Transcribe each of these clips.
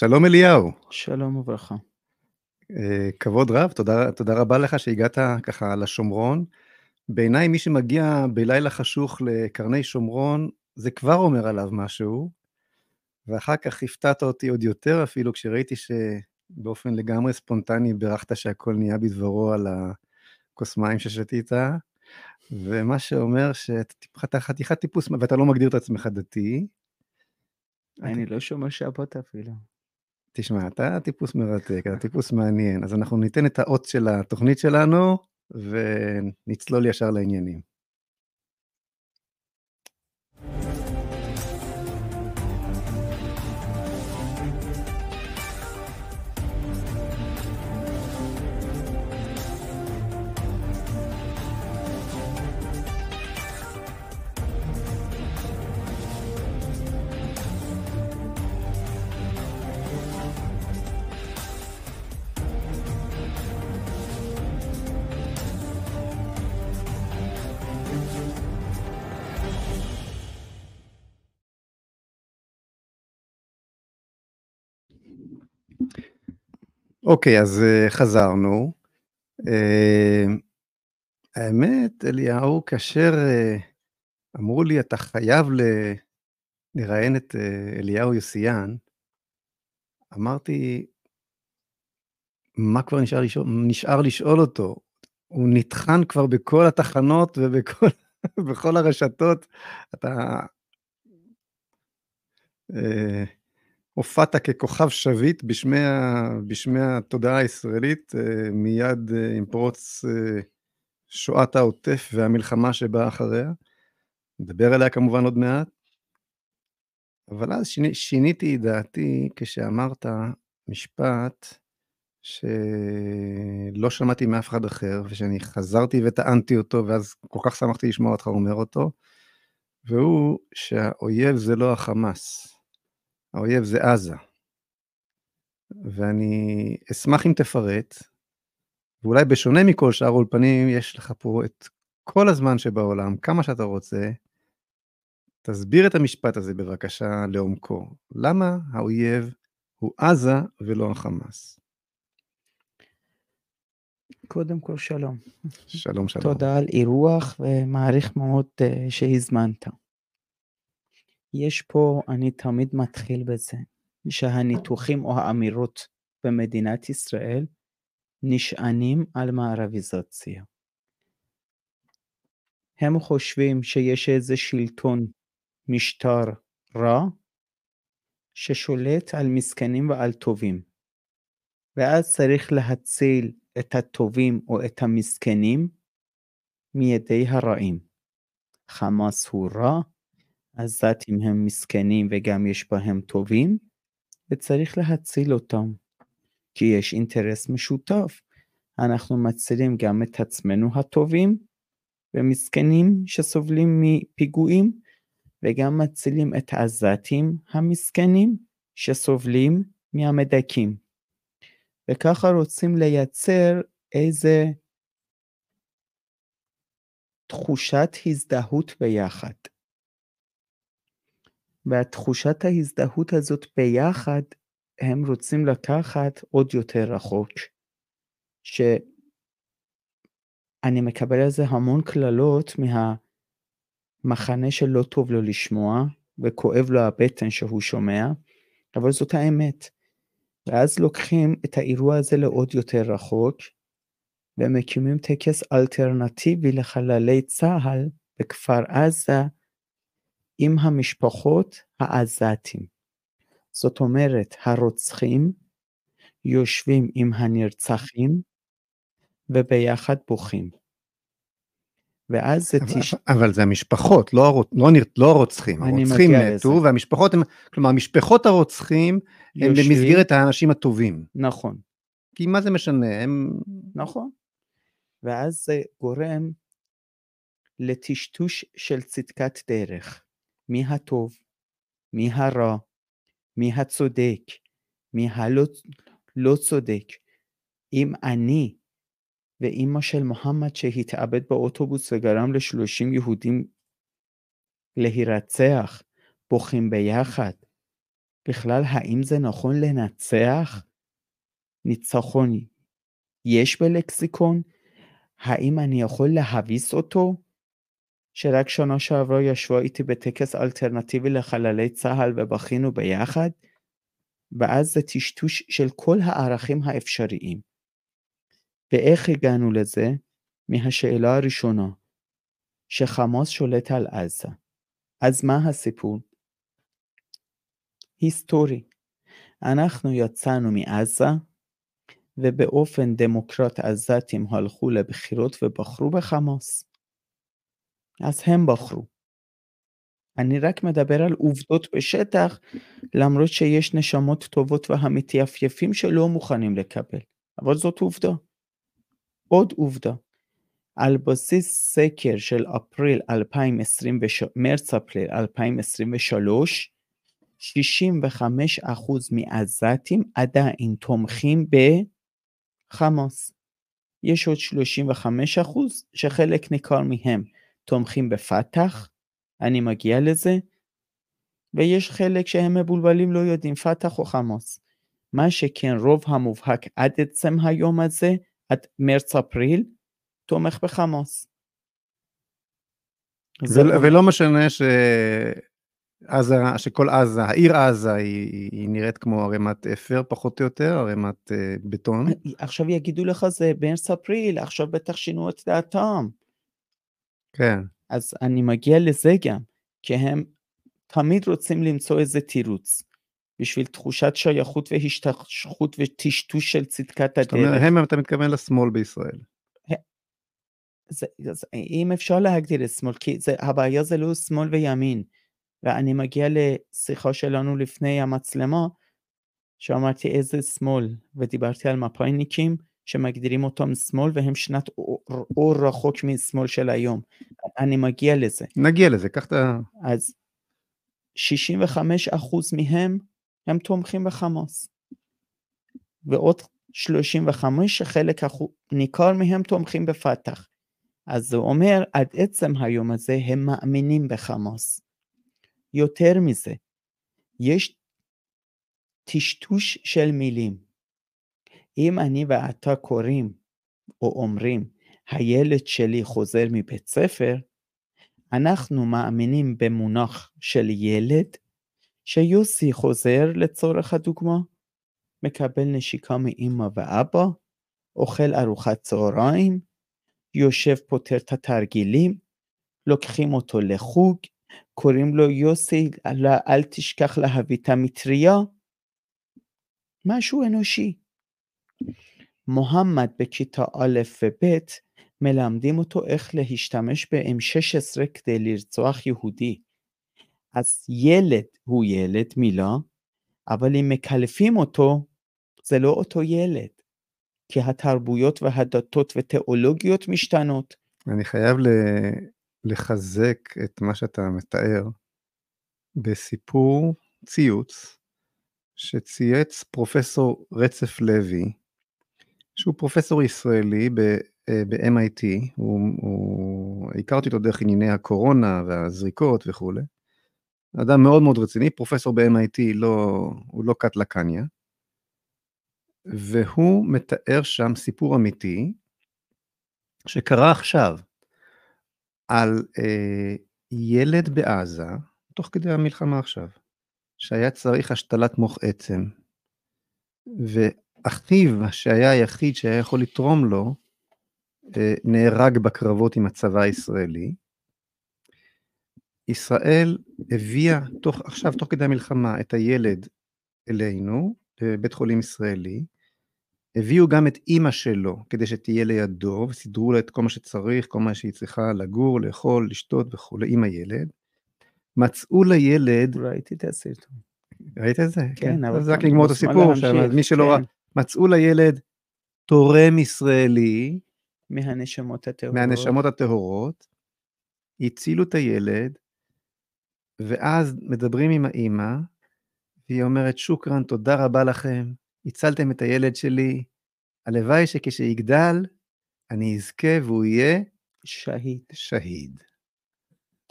שלום אליהו. שלום וברכה. אה, כבוד רב, תודה, תודה רבה לך שהגעת ככה לשומרון. בעיניי מי שמגיע בלילה חשוך לקרני שומרון, זה כבר אומר עליו משהו, ואחר כך הפתעת אותי עוד יותר אפילו כשראיתי שבאופן לגמרי ספונטני בירכת שהכל נהיה בדברו על הכוס מים ששתית, ומה שאומר שאתה חתיכת טיפוס, ואתה לא מגדיר את עצמך דתי. אני לא שומע שבת אפילו. תשמע, אתה טיפוס מרתק, אתה טיפוס מעניין, אז אנחנו ניתן את האות של התוכנית שלנו, ונצלול ישר לעניינים. אוקיי, אז uh, חזרנו. Uh, האמת, אליהו, כאשר uh, אמרו לי, אתה חייב. לראיין את אליהו יוסיאן, אמרתי, מה כבר נשאר לשאול, נשאר לשאול אותו? הוא נטחן כבר בכל התחנות ובכל הרשתות. אתה... הופעת ככוכב שביט בשמי, בשמי התודעה הישראלית אה, מיד אה, עם פרוץ אה, שואת העוטף והמלחמה שבאה אחריה. נדבר עליה כמובן עוד מעט. אבל אז שיני, שיניתי את דעתי כשאמרת משפט שלא שמעתי מאף אחד אחר, ושאני חזרתי וטענתי אותו, ואז כל כך שמחתי לשמוע אותך אומר אותו, והוא שהאויב זה לא החמאס. האויב זה עזה. ואני אשמח אם תפרט, ואולי בשונה מכל שאר האולפנים, יש לך פה את כל הזמן שבעולם, כמה שאתה רוצה, תסביר את המשפט הזה בבקשה לעומקו. למה האויב הוא עזה ולא החמאס? קודם כל שלום. שלום שלום. תודה על אירוח ומעריך מאוד uh, שהזמנת. יש פה, אני תמיד מתחיל בזה, שהניתוחים או האמירות במדינת ישראל נשענים על מערביזציה. הם חושבים שיש איזה שלטון, משטר רע, ששולט על מסכנים ועל טובים. ואז צריך להציל את הטובים או את המסכנים מידי הרעים. חמאס הוא רע, עזתים הם מסכנים וגם יש בהם טובים, וצריך להציל אותם, כי יש אינטרס משותף. אנחנו מצילים גם את עצמנו הטובים ומסכנים שסובלים מפיגועים, וגם מצילים את העזתים המסכנים שסובלים מהמדכאים. וככה רוצים לייצר איזה תחושת הזדהות ביחד. והתחושת ההזדהות הזאת ביחד, הם רוצים לקחת עוד יותר רחוק. שאני מקבל על זה המון קללות מהמחנה שלא טוב לו לשמוע, וכואב לו הבטן שהוא שומע, אבל זאת האמת. ואז לוקחים את האירוע הזה לעוד יותר רחוק, ומקימים טקס אלטרנטיבי לחללי צה"ל בכפר עזה, עם המשפחות העזתים. זאת אומרת, הרוצחים יושבים עם הנרצחים וביחד בוכים. ואז זה תש... אבל זה המשפחות, לא, הר... לא, נר... לא הרוצחים. הרוצחים מתו, לזה. והמשפחות הם, כלומר, משפחות הרוצחים הם יושבים... במסגרת האנשים הטובים. נכון. כי מה זה משנה, הם... נכון. ואז זה גורם לטשטוש של צדקת דרך. מי הטוב, מי הרע, מי הצודק, מי הלא לא צודק. אם אני ואימא של מוחמד שהתאבד באוטובוס וגרם לשלושים יהודים להירצח, בוכים ביחד, בכלל, האם זה נכון לנצח? ניצחון יש בלקסיקון? האם אני יכול להביס אותו? שרק שנה שעברה ישבו איתי בטקס אלטרנטיבי לחללי צה"ל ובכינו ביחד, ואז זה טשטוש של כל הערכים האפשריים. ואיך הגענו לזה? מהשאלה הראשונה, שחמאס שולט על עזה. אז מה הסיפור? היסטורי. אנחנו יצאנו מעזה, ובאופן דמוקרט עזתים הלכו לבחירות ובחרו בחמאס. אז הם בחרו. אני רק מדבר על עובדות בשטח, למרות שיש נשמות טובות והמתייפייפים שלא מוכנים לקבל, אבל זאת עובדה. עוד עובדה, על בסיס סקר של אפריל 2023, מרץ-אפריל 2023, 65% מעזתים עדיין תומכים בחמאס. יש עוד 35% שחלק ניכר מהם תומכים בפת"ח, אני מגיע לזה, ויש חלק שהם מבולבלים לא יודעים פת"ח או חמאס. מה שכן רוב המובהק עד עצם היום הזה, עד מרץ-אפריל, תומך בחמאס. ול, ולא משנה ש... עזה, שכל עזה, העיר עזה היא, היא נראית כמו ערימת אפר פחות או יותר, ערימת uh, בטון. עכשיו יגידו לך זה בארץ אפריל, עכשיו בטח שינו את דעתם. כן. אז אני מגיע לזה גם, כי הם תמיד רוצים למצוא איזה תירוץ. בשביל תחושת שייכות והשתכחות וטשטוש של צדקת הדרך. זאת אומרת, הם, אתה מתכוון לשמאל בישראל. זה, זה, אם אפשר להגדיר את שמאל, כי זה, הבעיה זה לא שמאל וימין. ואני מגיע לשיחה שלנו לפני המצלמה, שאמרתי איזה שמאל, ודיברתי על מפאיניקים שמגדירים אותם שמאל והם שנת אור, אור רחוק משמאל של היום. אני מגיע לזה. נגיע לזה, קח את ה... אז 65% מהם הם תומכים בחמאס. ועוד 35 שחלק ניכר מהם תומכים בפת"ח. אז זה אומר, עד עצם היום הזה הם מאמינים בחמאס. יותר מזה, יש טשטוש של מילים. אם אני ואתה קוראים או אומרים, הילד שלי חוזר מבית ספר, אנחנו מאמינים במונח של ילד, שיוסי חוזר לצורך הדוגמה, מקבל נשיקה מאמא ואבא, אוכל ארוחת צהריים, יושב פותר את התרגילים, לוקחים אותו לחוג, קוראים לו יוסי, אל תשכח להביא את המטריה, משהו אנושי. מוחמד בכיתה א' וב' מלמדים אותו איך להשתמש ב-M16 כדי לרצוח יהודי. אז ילד הוא ילד, מילה, אבל אם מקלפים אותו, זה לא אותו ילד. כי התרבויות והדתות ותיאולוגיות משתנות. אני חייב לחזק את מה שאתה מתאר בסיפור ציוץ שצייץ פרופסור רצף לוי, שהוא פרופסור ישראלי ב-MIT, אה, הוא, הוא, הכרתי אותו דרך ענייני הקורונה והזריקות וכולי. אדם מאוד מאוד רציני, פרופסור ב-MIT, לא, הוא לא קאט לקניה. והוא מתאר שם סיפור אמיתי שקרה עכשיו על אה, ילד בעזה, תוך כדי המלחמה עכשיו, שהיה צריך השתלת מוח עצם, ואחיו, שהיה היחיד שהיה יכול לתרום לו, אה, נהרג בקרבות עם הצבא הישראלי. ישראל הביאה תוך, עכשיו, תוך כדי המלחמה, את הילד אלינו, לבית חולים ישראלי, הביאו גם את אימא שלו כדי שתהיה לידו, וסידרו לה את כל מה שצריך, כל מה שהיא צריכה לגור, לאכול, לשתות וכולי, עם הילד. מצאו לילד... ראיתי את הסרטון. ראית את זה? כן, כן. אבל... זה רק לגמור את הסיפור, מי שלא ראה, כן. מצאו לילד תורם ישראלי. מהנשמות הטהורות. מהנשמות הטהורות. הצילו את הילד, ואז מדברים עם האימא, והיא אומרת, שוקרן, תודה רבה לכם, הצלתם את הילד שלי, הלוואי שכשיגדל, אני אזכה והוא יהיה שהיד. שהיד.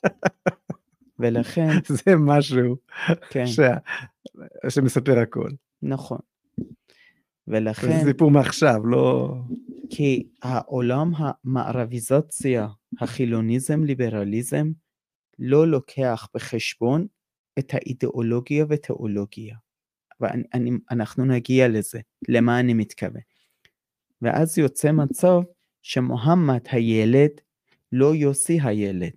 ולכן, זה משהו כן, שה... שמספר הכל. נכון. זה ולכן, סיפור מעכשיו, לא... כי העולם המערביזציה, החילוניזם, ליברליזם, לא לוקח בחשבון את האידיאולוגיה ותיאולוגיה. ואנחנו נגיע לזה, למה אני מתכוון. ואז יוצא מצב שמוחמד הילד לא יוסי הילד.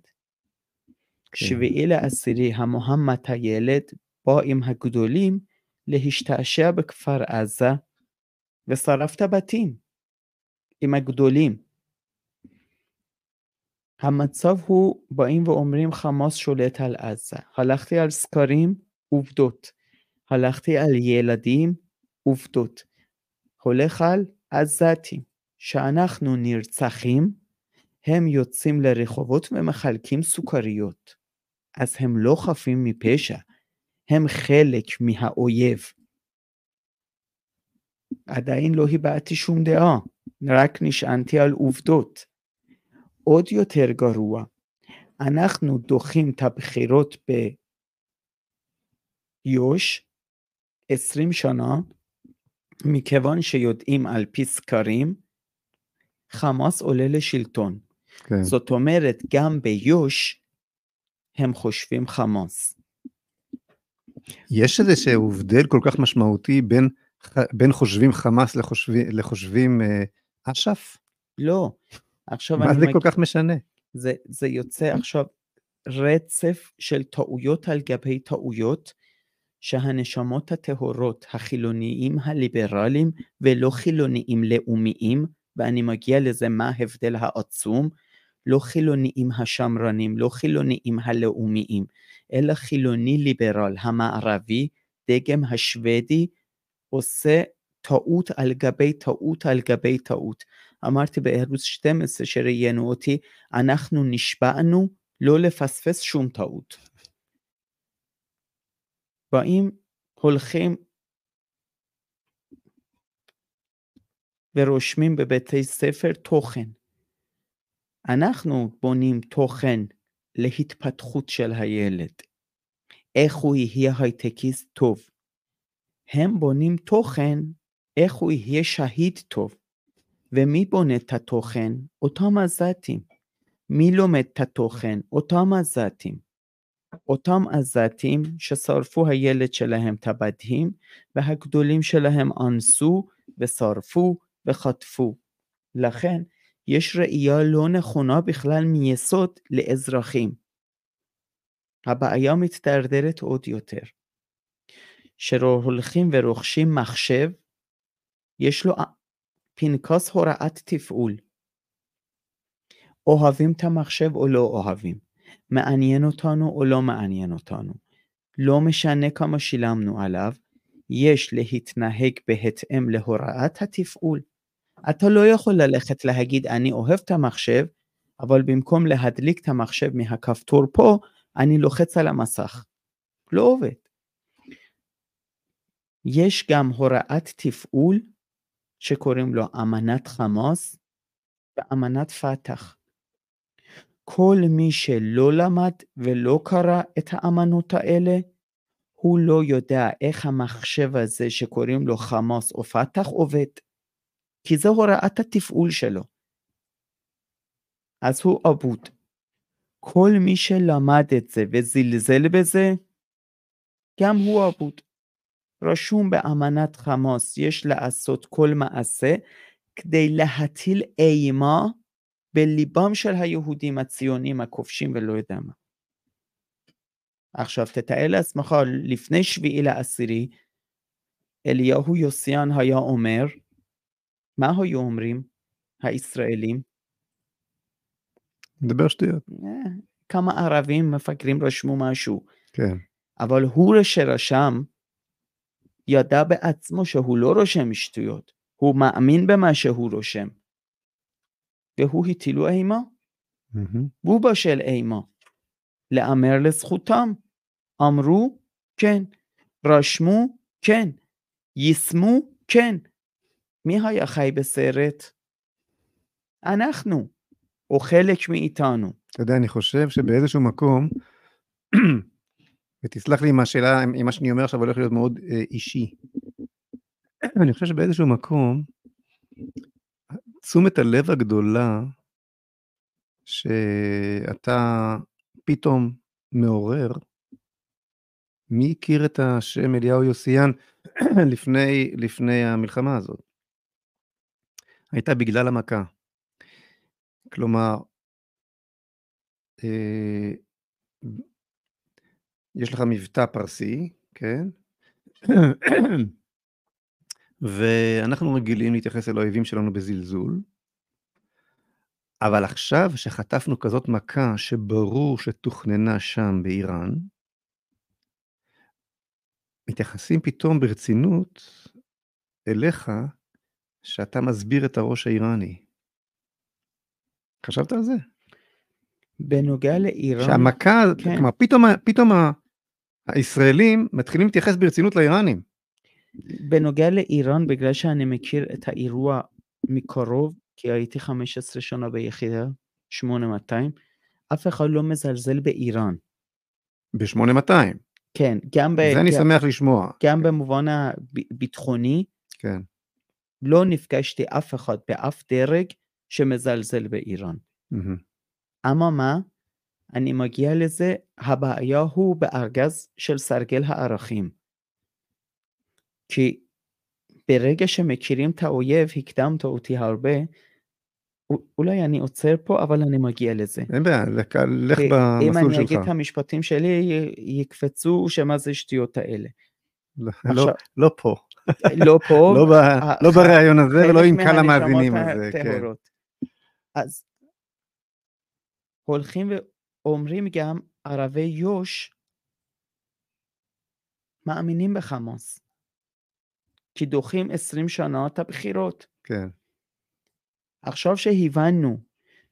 כן. שביעי לעשירי המוחמד הילד בא עם הגדולים להשתעשע בכפר עזה ושרף את הבתים עם הגדולים. המצב הוא, באים ואומרים חמאס שולט על עזה. הלכתי על סקרים, עובדות. הלכתי על ילדים, עובדות. הולך על עזתים. שאנחנו נרצחים, הם יוצאים לרחובות ומחלקים סוכריות. אז הם לא חפים מפשע, הם חלק מהאויב. עדיין לא הבעתי שום דעה, רק נשענתי על עובדות. עוד יותר גרוע, אנחנו דוחים את הבחירות ביו"ש 20 שנה, מכיוון שיודעים על פי סקרים, חמאס עולה לשלטון. כן. זאת אומרת, גם ביו"ש הם חושבים חמאס. יש איזשהו הבדל כל כך משמעותי בין, בין חושבים חמאס לחושבים, לחושבים אה, אש"ף? לא. עכשיו מה אני זה מג... כל כך משנה? זה, זה יוצא עכשיו רצף של טעויות על גבי טעויות, שהנשמות הטהורות, החילוניים הליברליים ולא חילוניים לאומיים, ואני מגיע לזה מה ההבדל העצום, לא חילוניים השמרנים, לא חילוניים הלאומיים, אלא חילוני ליברל המערבי, דגם השוודי, עושה טעות על גבי טעות על גבי טעות. אמרתי בערוץ 12 שראיינו אותי, אנחנו נשבענו לא לפספס שום טעות. באים, הולכים ורושמים בבתי ספר תוכן. אנחנו בונים תוכן להתפתחות של הילד. איך הוא יהיה הייטקיסט טוב. הם בונים תוכן איך הוא יהיה שהיד טוב. ומי בונה את התוכן? אותם עזתים. מי לומד את התוכן? אותם עזתים. אותם עזתים ששרפו הילד שלהם את הבתים, והגדולים שלהם אנסו ושרפו וחטפו. לכן, יש ראייה לא נכונה בכלל מיסוד לאזרחים. הבעיה מתדרדרת עוד יותר. שהולכים ורוכשים מחשב, יש לו פנקס הוראת תפעול. אוהבים את המחשב או לא אוהבים, מעניין אותנו או לא מעניין אותנו. לא משנה כמה שילמנו עליו, יש להתנהג בהתאם להוראת התפעול. אתה לא יכול ללכת להגיד אני אוהב את המחשב, אבל במקום להדליק את המחשב מהכפתור פה, אני לוחץ על המסך. לא עובד. יש גם הוראת תפעול שקוראים לו אמנת חמאס ואמנת פת"ח. כל מי שלא למד ולא קרא את האמנות האלה, הוא לא יודע איך המחשב הזה שקוראים לו חמאס או פת"ח עובד. כי זו הוראת התפעול שלו. אז הוא אבוד. כל מי שלמד את זה וזלזל בזה, גם הוא אבוד. רשום באמנת חמאס, יש לעשות כל מעשה כדי להטיל אימה בליבם של היהודים הציונים הכובשים ולא יודע מה. עכשיו תתאר לעצמך לפני שביעי לעשירי, אליהו יוסיאן היה אומר, מה היו אומרים הישראלים? מדבר שטויות. אה, כמה ערבים מפגרים רשמו משהו, כן. אבל הוא שרשם, ידע בעצמו שהוא לא רושם שטויות, הוא מאמין במה שהוא רושם. והוא הטילו אימה. והוא בשל אימה. להמר לזכותם. אמרו, כן. רשמו, כן. יישמו, כן. מי היה חי בסרט? אנחנו, או חלק מאיתנו. אתה יודע, אני חושב שבאיזשהו מקום, ותסלח לי אם השאלה, אם מה שאני אומר עכשיו הולך להיות מאוד אה, אישי. אני חושב שבאיזשהו מקום, תשומת הלב הגדולה שאתה פתאום מעורר, מי הכיר את השם אליהו יוסיאן לפני, לפני המלחמה הזאת? הייתה בגלל המכה. כלומר, אה, יש לך מבטא פרסי, כן? ואנחנו רגילים להתייחס אל האויבים שלנו בזלזול, אבל עכשיו שחטפנו כזאת מכה שברור שתוכננה שם באיראן, מתייחסים פתאום ברצינות אליך, שאתה מסביר את הראש האיראני. חשבת על זה? בנוגע לאיראן, שהמכה, כן. כלומר, פתאום, פתאום הישראלים מתחילים להתייחס ברצינות לאיראנים. בנוגע לאיראן, בגלל שאני מכיר את האירוע מקרוב, כי הייתי 15 שנה ביחידה 8200, אף אחד לא מזלזל באיראן. ב-8200. כן, גם, ב, זה אני גם, שמח לשמוע. גם במובן הביטחוני, כן. לא נפגשתי אף אחד באף דרג שמזלזל באיראן. מהמם. אממה, אני מגיע לזה, הבעיה הוא בארגז של סרגל הערכים. כי ברגע שמכירים את האויב, הקדמת אותי הרבה, אולי אני עוצר פה, אבל אני מגיע לזה. אין בעיה, לך, לך כי אם במסלול אני שלך. אגיד את המשפטים שלי, יקפצו שמה זה השטויות האלה. לא, עכשיו- לא פה. לא פה, לא, ב, לא בריאיון הזה ולא עם קהל המאזינים הזה. כן. אז הולכים ואומרים גם ערבי יו"ש מאמינים בחמאס. כי דוחים 20 שנה את הבחירות. כן. עכשיו שהבנו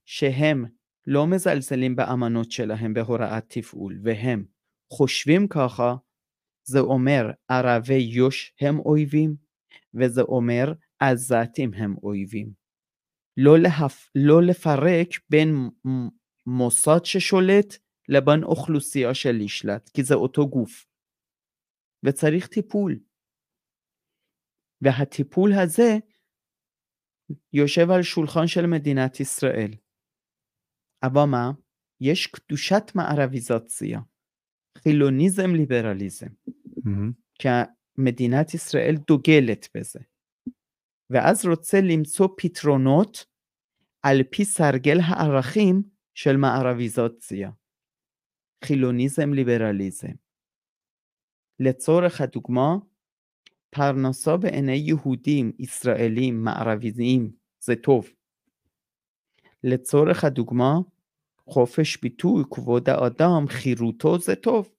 שהם לא מזלזלים באמנות שלהם בהוראת תפעול, והם חושבים ככה, זה אומר ערבי יו"ש הם אויבים, וזה אומר עזתים הם אויבים. לא, להפ... לא לפרק בין מוסד ששולט לבין אוכלוסייה של נשלט, כי זה אותו גוף. וצריך טיפול. והטיפול הזה יושב על שולחן של מדינת ישראל. אבל מה? יש קדושת מערביזציה, חילוניזם, ליברליזם, מהמם. כי מדינת ישראל דוגלת בזה. ואז רוצה למצוא פתרונות על פי סרגל הערכים של מערביזציה, חילוניזם, ליברליזם. לצורך הדוגמה, פרנסה בעיני יהודים, ישראלים, מערביים, זה טוב. לצורך הדוגמה, חופש ביטוי, כבוד האדם, חירותו זה טוב.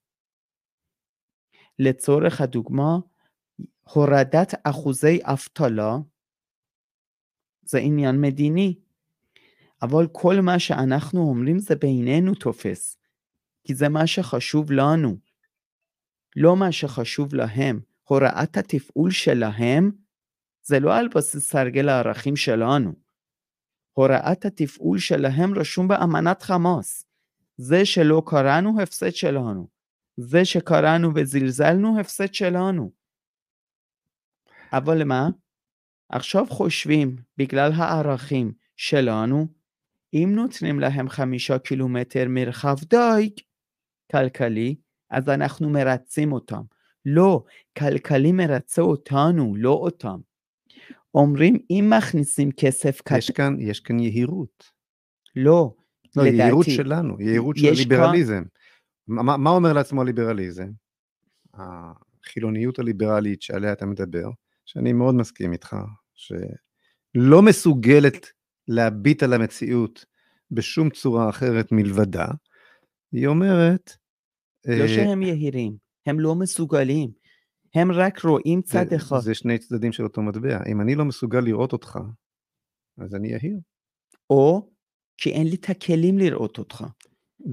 לצורך הדוגמה, הורדת אחוזי אבטלה זה עניין מדיני. אבל כל מה שאנחנו אומרים זה בינינו תופס, כי זה מה שחשוב לנו, לא מה שחשוב להם. הוראת התפעול שלהם זה לא על בסיס סרגל הערכים שלנו. הוראת התפעול שלהם רשום באמנת חמאס. זה שלא קראנו, הפסד שלנו. זה שקראנו וזלזלנו, הפסד שלנו. אבל מה? עכשיו חושבים, בגלל הערכים שלנו, אם נותנים להם חמישה קילומטר מרחב דייג כלכלי, אז אנחנו מרצים אותם. לא, כלכלי מרצה אותנו, לא אותם. אומרים, אם מכניסים כסף יש כלכלי, כאן, יש כאן יהירות. לא, לא, לדעתי, יהירות שלנו, יהירות של יש כאן- הליברליזם. מה, מה אומר לעצמו הליברליזם? החילוניות הליברלית שעליה אתה מדבר, שאני מאוד מסכים איתך, שלא מסוגלת להביט על המציאות בשום צורה אחרת מלבדה, היא אומרת, לא אה, שהם יהירים, הם לא מסוגלים. הם רק רואים צד זה- אחד. זה שני צדדים של אותו מטבע. אם אני לא מסוגל לראות אותך, אז אני יהיר. או כי אין לי את הכלים לראות אותך.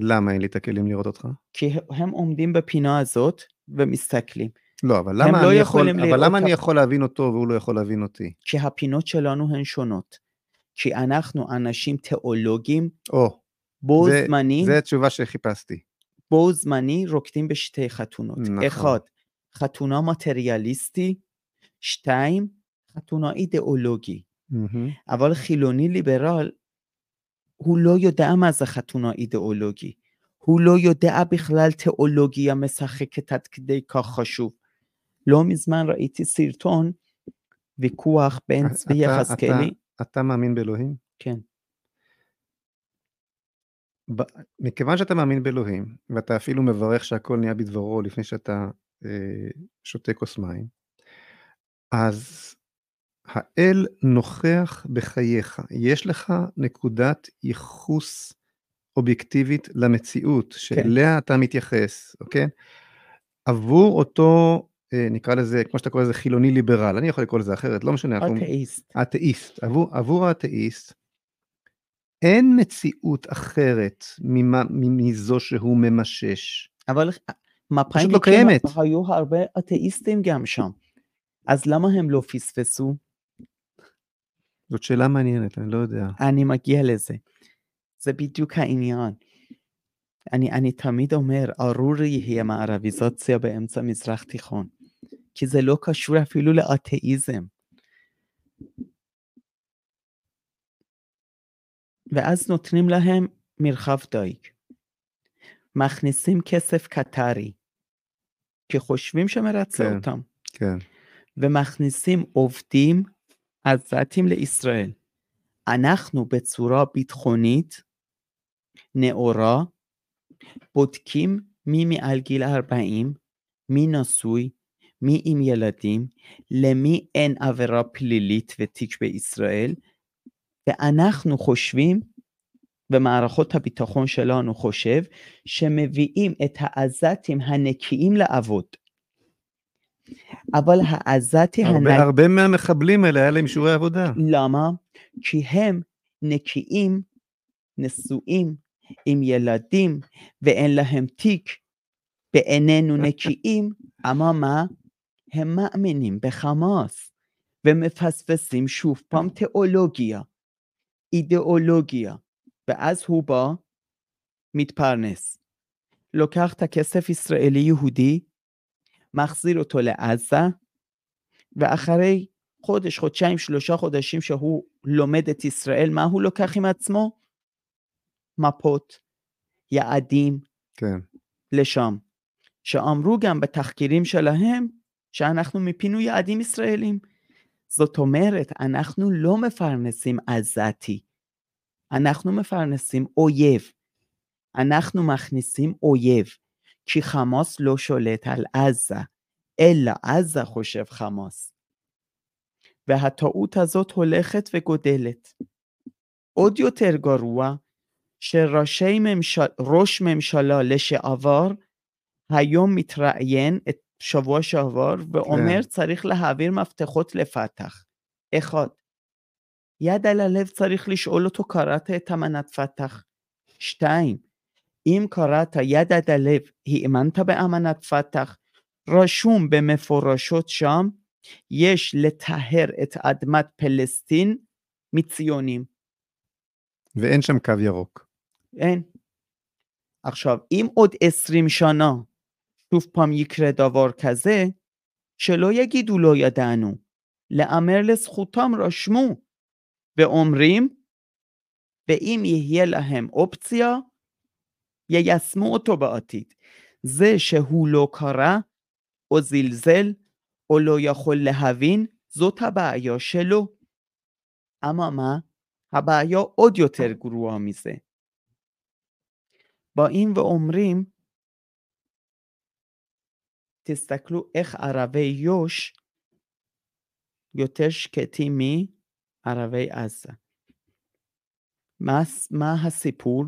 למה אין לי את הכלים לראות אותך? כי הם עומדים בפינה הזאת ומסתכלים. לא, אבל למה, לא אני, יכול, יכולים אבל למה אני יכול להבין אותו והוא לא יכול להבין אותי? כי הפינות שלנו הן שונות. כי אנחנו אנשים תיאולוגיים, או, בו זה- זמנית, זו התשובה שחיפשתי. בו זמני רוקדים בשתי חתונות. נכון. אחד, חתונה מטריאליסטי, שתיים, חתונה אידיאולוגי. מהמם. אבל חילוני ליברל, הוא לא יודע מה זה חתונה אידיאולוגי. הוא לא יודע בכלל תיאולוגיה משחקת עד כדי כך חשוב. לא מזמן ראיתי סרטון, ויכוח בין אתה- צבי אתה- יחזקאלי, אתה מאמין באלוהים? כן, ב- מכיוון שאתה מאמין באלוהים, ואתה אפילו מברך שהכל נהיה בדברו לפני שאתה אה, שותה כוס מים, אז האל נוכח בחייך. יש לך נקודת ייחוס אובייקטיבית למציאות, שאליה אתה מתייחס, אוקיי? עבור אותו, נקרא לזה, כמו שאתה קורא לזה, חילוני ליברל, אני יכול לקרוא לזה אחרת, לא משנה. אתאיסט. האתאיסט, עבור, עבור האתאיסט, אין מציאות אחרת ממה, מזו שהוא ממשש. אבל מפא"יניקים לא קיימת. היו הרבה אתאיסטים גם שם. אז למה הם לא פספסו? זאת שאלה מעניינת, אני לא יודע. אני מגיע לזה. זה בדיוק העניין. אני, אני תמיד אומר, ארור יהיה מערביזציה באמצע מזרח תיכון. כי זה לא קשור אפילו לאתאיזם. ואז נותנים להם מרחב דייג. מכניסים כסף קטרי, כי חושבים שמרצה כן. אותם. כן, ומכניסים עובדים עזתים לישראל. אנחנו בצורה ביטחונית, נאורה, בודקים מי מעל גיל 40, מי נשוי, מי עם ילדים, למי אין עבירה פלילית ותיק בישראל, ואנחנו חושבים, ומערכות הביטחון שלנו חושב, שמביאים את העזתים הנקיים לעבוד. אבל העזתי הנקי... הרבה, הרבה מהמחבלים האלה היה להם שיעורי עבודה. למה? כי הם נקיים, נשואים, עם ילדים, ואין להם תיק, בעינינו נקיים, אממה, הם מאמינים בחמאס, ומפספסים שוב פעם תיאולוגיה, אידיאולוגיה, ואז הוא בא, מתפרנס. לוקח את הכסף ישראלי יהודי, מחזיר אותו לעזה, ואחרי חודש, חודשיים, שלושה חודשים שהוא לומד את ישראל, מה הוא לוקח עם עצמו? מפות, יעדים כן, לשם. שאמרו גם בתחקירים שלהם שאנחנו מיפינו יעדים ישראלים. זאת אומרת, אנחנו לא מפרנסים עזתי, אנחנו מפרנסים אויב. אנחנו מכניסים אויב, כי חמאס לא שולט על עזה, אלא עזה חושב חמאס. והטעות הזאת הולכת וגודלת. עוד יותר גרוע, שראשי ממשל, ראש ממשלה לשעבר היום מתראיין את שבוע שעבר ואומר כן. צריך להעביר מפתחות לפתח. אחד, יד על הלב צריך לשאול אותו קראת את אמנת פתח? שתיים, אם קראת יד על הלב האמנת באמנת פתח? רשום במפורשות שם יש לטהר את אדמת פלסטין מציונים. ואין שם קו ירוק. אין. עכשיו, אם עוד עשרים שנה שוב פעם יקרה דבר כזה, שלא יגידו לא ידענו. לאמר לזכותם רשמו, ואומרים, ואם יהיה להם אופציה, יישמו אותו בעתיד. זה שהוא לא קרא, או זלזל, או לא יכול להבין, זאת הבעיה שלו. אממה, הבעיה עוד יותר גרועה מזה. באים ואומרים, תסתכלו איך ערבי יו"ש יותר שקטים מערבי עזה. מה, מה הסיפור?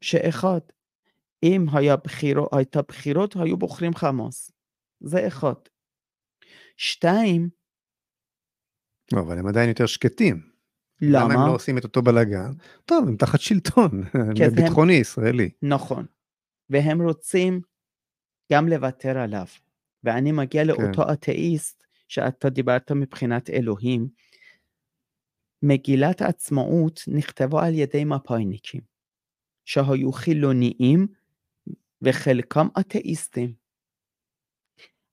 שאחד, אם היה בחירות, הייתה בחירות, היו בוחרים חמאס. זה אחד. שתיים, לא, אבל הם עדיין יותר שקטים. למה הם למה? לא עושים את אותו בלאגן? טוב, הם תחת שלטון, כי אז הם- ביטחוני ישראלי. נכון. והם רוצים גם לוותר עליו. ואני מגיע לאותו אתאיסט שאתה דיברת מבחינת אלוהים. מגילת העצמאות נכתבה על ידי מפא"יניקים. שהיו חילוניים וחלקם אתאיסטים.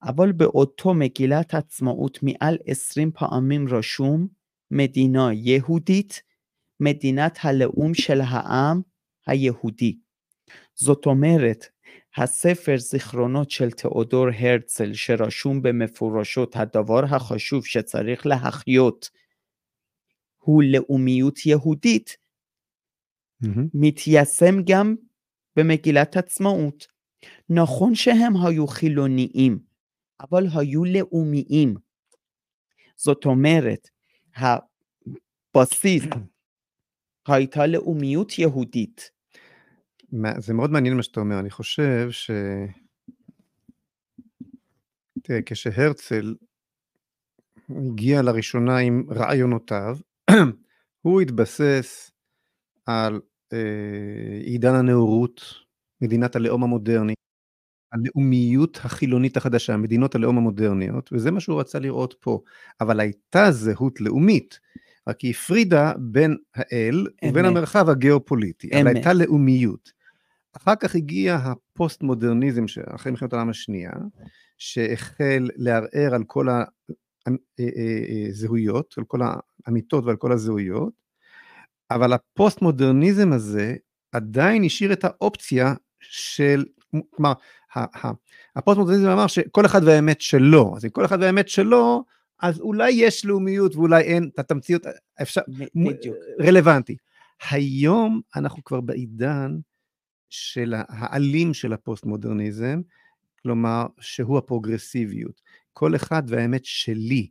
אבל באותו מגילת עצמאות מעל עשרים פעמים רשום מדינה יהודית, מדינת הלאום של העם היהודי. זאת אומרת, הספר זיכרונות של תיאודור הרצל שרשום במפורשות הדבר החשוב שצריך להחיות הוא לאומיות יהודית. מתיישם גם במגילת עצמאות. נכון שהם היו חילוניים, אבל היו לאומיים. זאת אומרת, הבסיס הייתה לאומיות יהודית. זה מאוד מעניין מה שאתה אומר, אני חושב ש... תראה, כשהרצל הגיע לראשונה עם רעיונותיו, הוא התבסס על אה, עידן הנאורות, מדינת הלאום המודרני, הלאומיות החילונית החדשה, מדינות הלאום המודרניות, וזה מה שהוא רצה לראות פה. אבל הייתה זהות לאומית, רק היא הפרידה בין האל ובין. המרחב הגיאופוליטי, אבל. הייתה לאומיות. אחר כך הגיע הפוסט-מודרניזם אחרי מלחמת העולם השנייה, שהחל לערער על כל הזהויות, על כל האמיתות ועל כל הזהויות, אבל הפוסט-מודרניזם הזה עדיין השאיר את האופציה של, כלומר, הפוסט-מודרניזם אמר שכל אחד והאמת שלו, אז אם כל אחד והאמת שלו, אז אולי יש לאומיות ואולי אין, את התמציות, אפשר, בדיוק. רלוונטי. היום אנחנו כבר בעידן של האלים של הפוסט-מודרניזם, כלומר, שהוא הפרוגרסיביות. כל אחד והאמת שלי.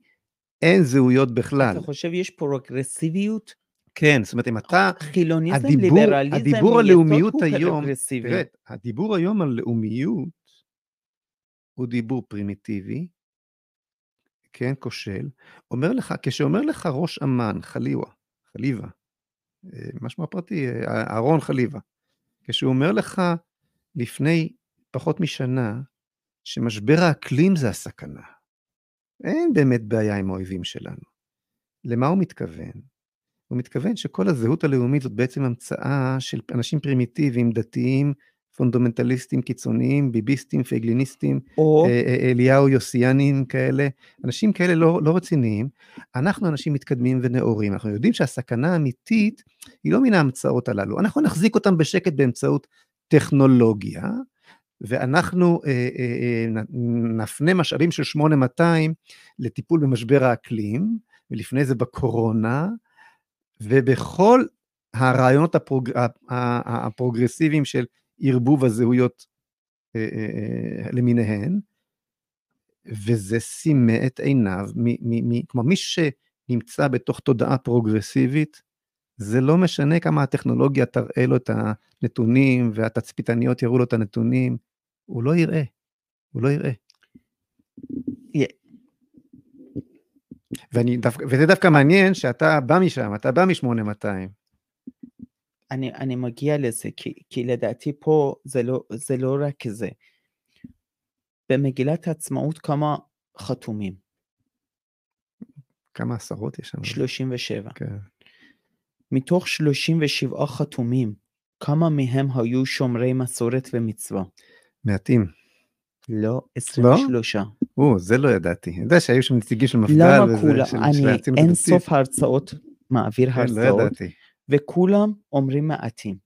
אין זהויות בכלל. אתה חושב יש פרוגרסיביות? כן, זאת אומרת, אם אתה... חילוניזם, הדיבור- ליברליזם, הדיבור על מיסוד לאומיות הוא היום. תראה, הדיבור היום על לאומיות הוא דיבור פרימיטיבי, כן, כושל. אומר לך, כשאומר לך ראש אמ"ן, חליווה, חליבה, אה, מה שמו הפרטי? אה, אהרון חליבה, כשהוא אומר לך לפני פחות משנה שמשבר האקלים זה הסכנה, אין באמת בעיה עם האויבים שלנו. למה הוא מתכוון? הוא מתכוון שכל הזהות הלאומית זאת בעצם המצאה של אנשים פרימיטיביים, דתיים, פונדמנטליסטים קיצוניים, ביביסטים, פייגליניסטים, או. אה, אה, אליהו יוסיאנים כאלה, אנשים כאלה לא, לא רציניים. אנחנו אנשים מתקדמים ונאורים, אנחנו יודעים שהסכנה האמיתית היא לא מן ההמצאות הללו, אנחנו נחזיק אותם בשקט באמצעות טכנולוגיה, ואנחנו אה, אה, אה, נפנה משאבים של 8200 לטיפול במשבר האקלים, ולפני זה בקורונה, ובכל הרעיונות הפרוג... הפרוגרסיביים של ערבוב הזהויות אה, אה, אה, למיניהן, וזה סימא את עיניו, מ- מ- מ- כלומר מי שנמצא בתוך תודעה פרוגרסיבית, זה לא משנה כמה הטכנולוגיה תראה לו את הנתונים והתצפיתניות יראו לו את הנתונים, הוא לא יראה, הוא לא יראה. י- ואני וזה דווקא מעניין שאתה בא משם, אתה בא מ-8200. אני, אני מגיע לזה, כי, כי לדעתי פה זה לא, זה לא רק זה. במגילת העצמאות כמה חתומים? כמה עשרות יש שם? 37. כן. מתוך 37 חתומים, כמה מהם היו שומרי מסורת ומצווה? מעטים. לא, 23. או, זה לא ידעתי. אני יודע שהיו שם נציגים של מפד"ל למה כולם? אני אין. סוף הרצאות, מעביר כן, לא הרצאות, ידעתי. וכולם אומרים מעטים.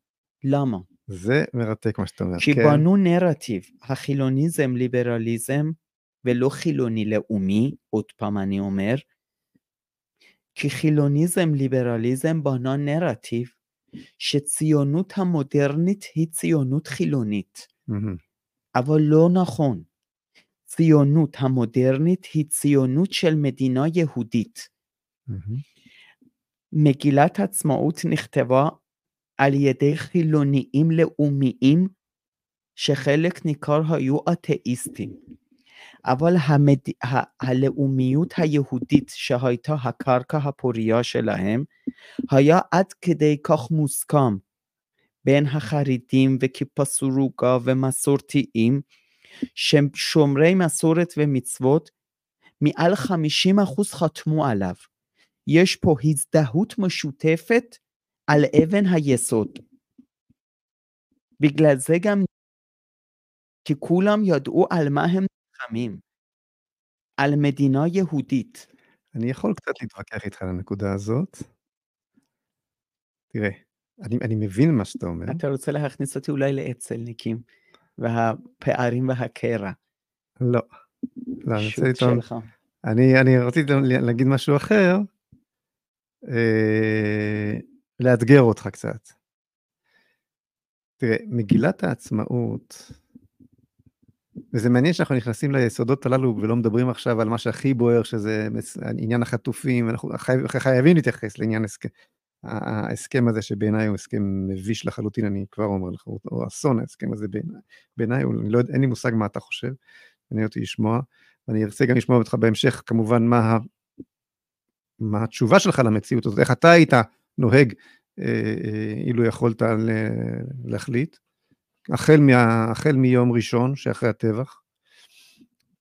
למה? זה מרתק מה שאתה אומר. כי כן. בנו נרטיב, החילוניזם ליברליזם ולא חילוני לאומי, עוד פעם אני אומר, כי חילוניזם ליברליזם בנה נרטיב שציונות המודרנית היא ציונות חילונית. אבל לא נכון. ציונות המודרנית היא ציונות של מדינה יהודית. מגילת עצמאות נכתבה על ידי חילוניים לאומיים שחלק ניכר היו אתאיסטים. אבל המד... ה... הלאומיות היהודית שהייתה הקרקע הפורייה שלהם, היה עד כדי כך מוסכם בין החרדים וכיפה סרוגה ומסורתיים, שהם שומרי מסורת ומצוות, מעל 50% חתמו עליו. יש פה הזדהות משותפת על אבן היסוד. בגלל זה גם כי כולם ידעו על מה הם נלחמים. על מדינה יהודית. אני יכול קצת להתווכח איתך על הנקודה הזאת. תראה, אני, אני מבין מה שאתה אומר. אתה רוצה להכניס אותי אולי לאצ"לניקים, והפערים והקרע. לא. לא, אני רוצה לטעון. אני, אני רציתי להגיד משהו אחר, אה, לאתגר אותך קצת. תראה, מגילת העצמאות, וזה מעניין שאנחנו נכנסים ליסודות הללו ולא מדברים עכשיו על מה שהכי בוער, שזה עניין החטופים, אנחנו חייב, חייבים להתייחס לעניין הסכם, ההסכם הזה שבעיניי הוא הסכם מביש לחלוטין, אני כבר אומר לך, הוא אסון ההסכם הזה בעיניי, אני לא אין לי מושג מה אתה חושב, מעניין אותי לשמוע, ואני ארצה גם לשמוע אותך בהמשך, כמובן, מה, מה התשובה שלך למציאות הזאת, איך אתה היית נוהג אה, אה, אילו יכולת להחליט, החל, מה, החל מיום ראשון שאחרי הטבח.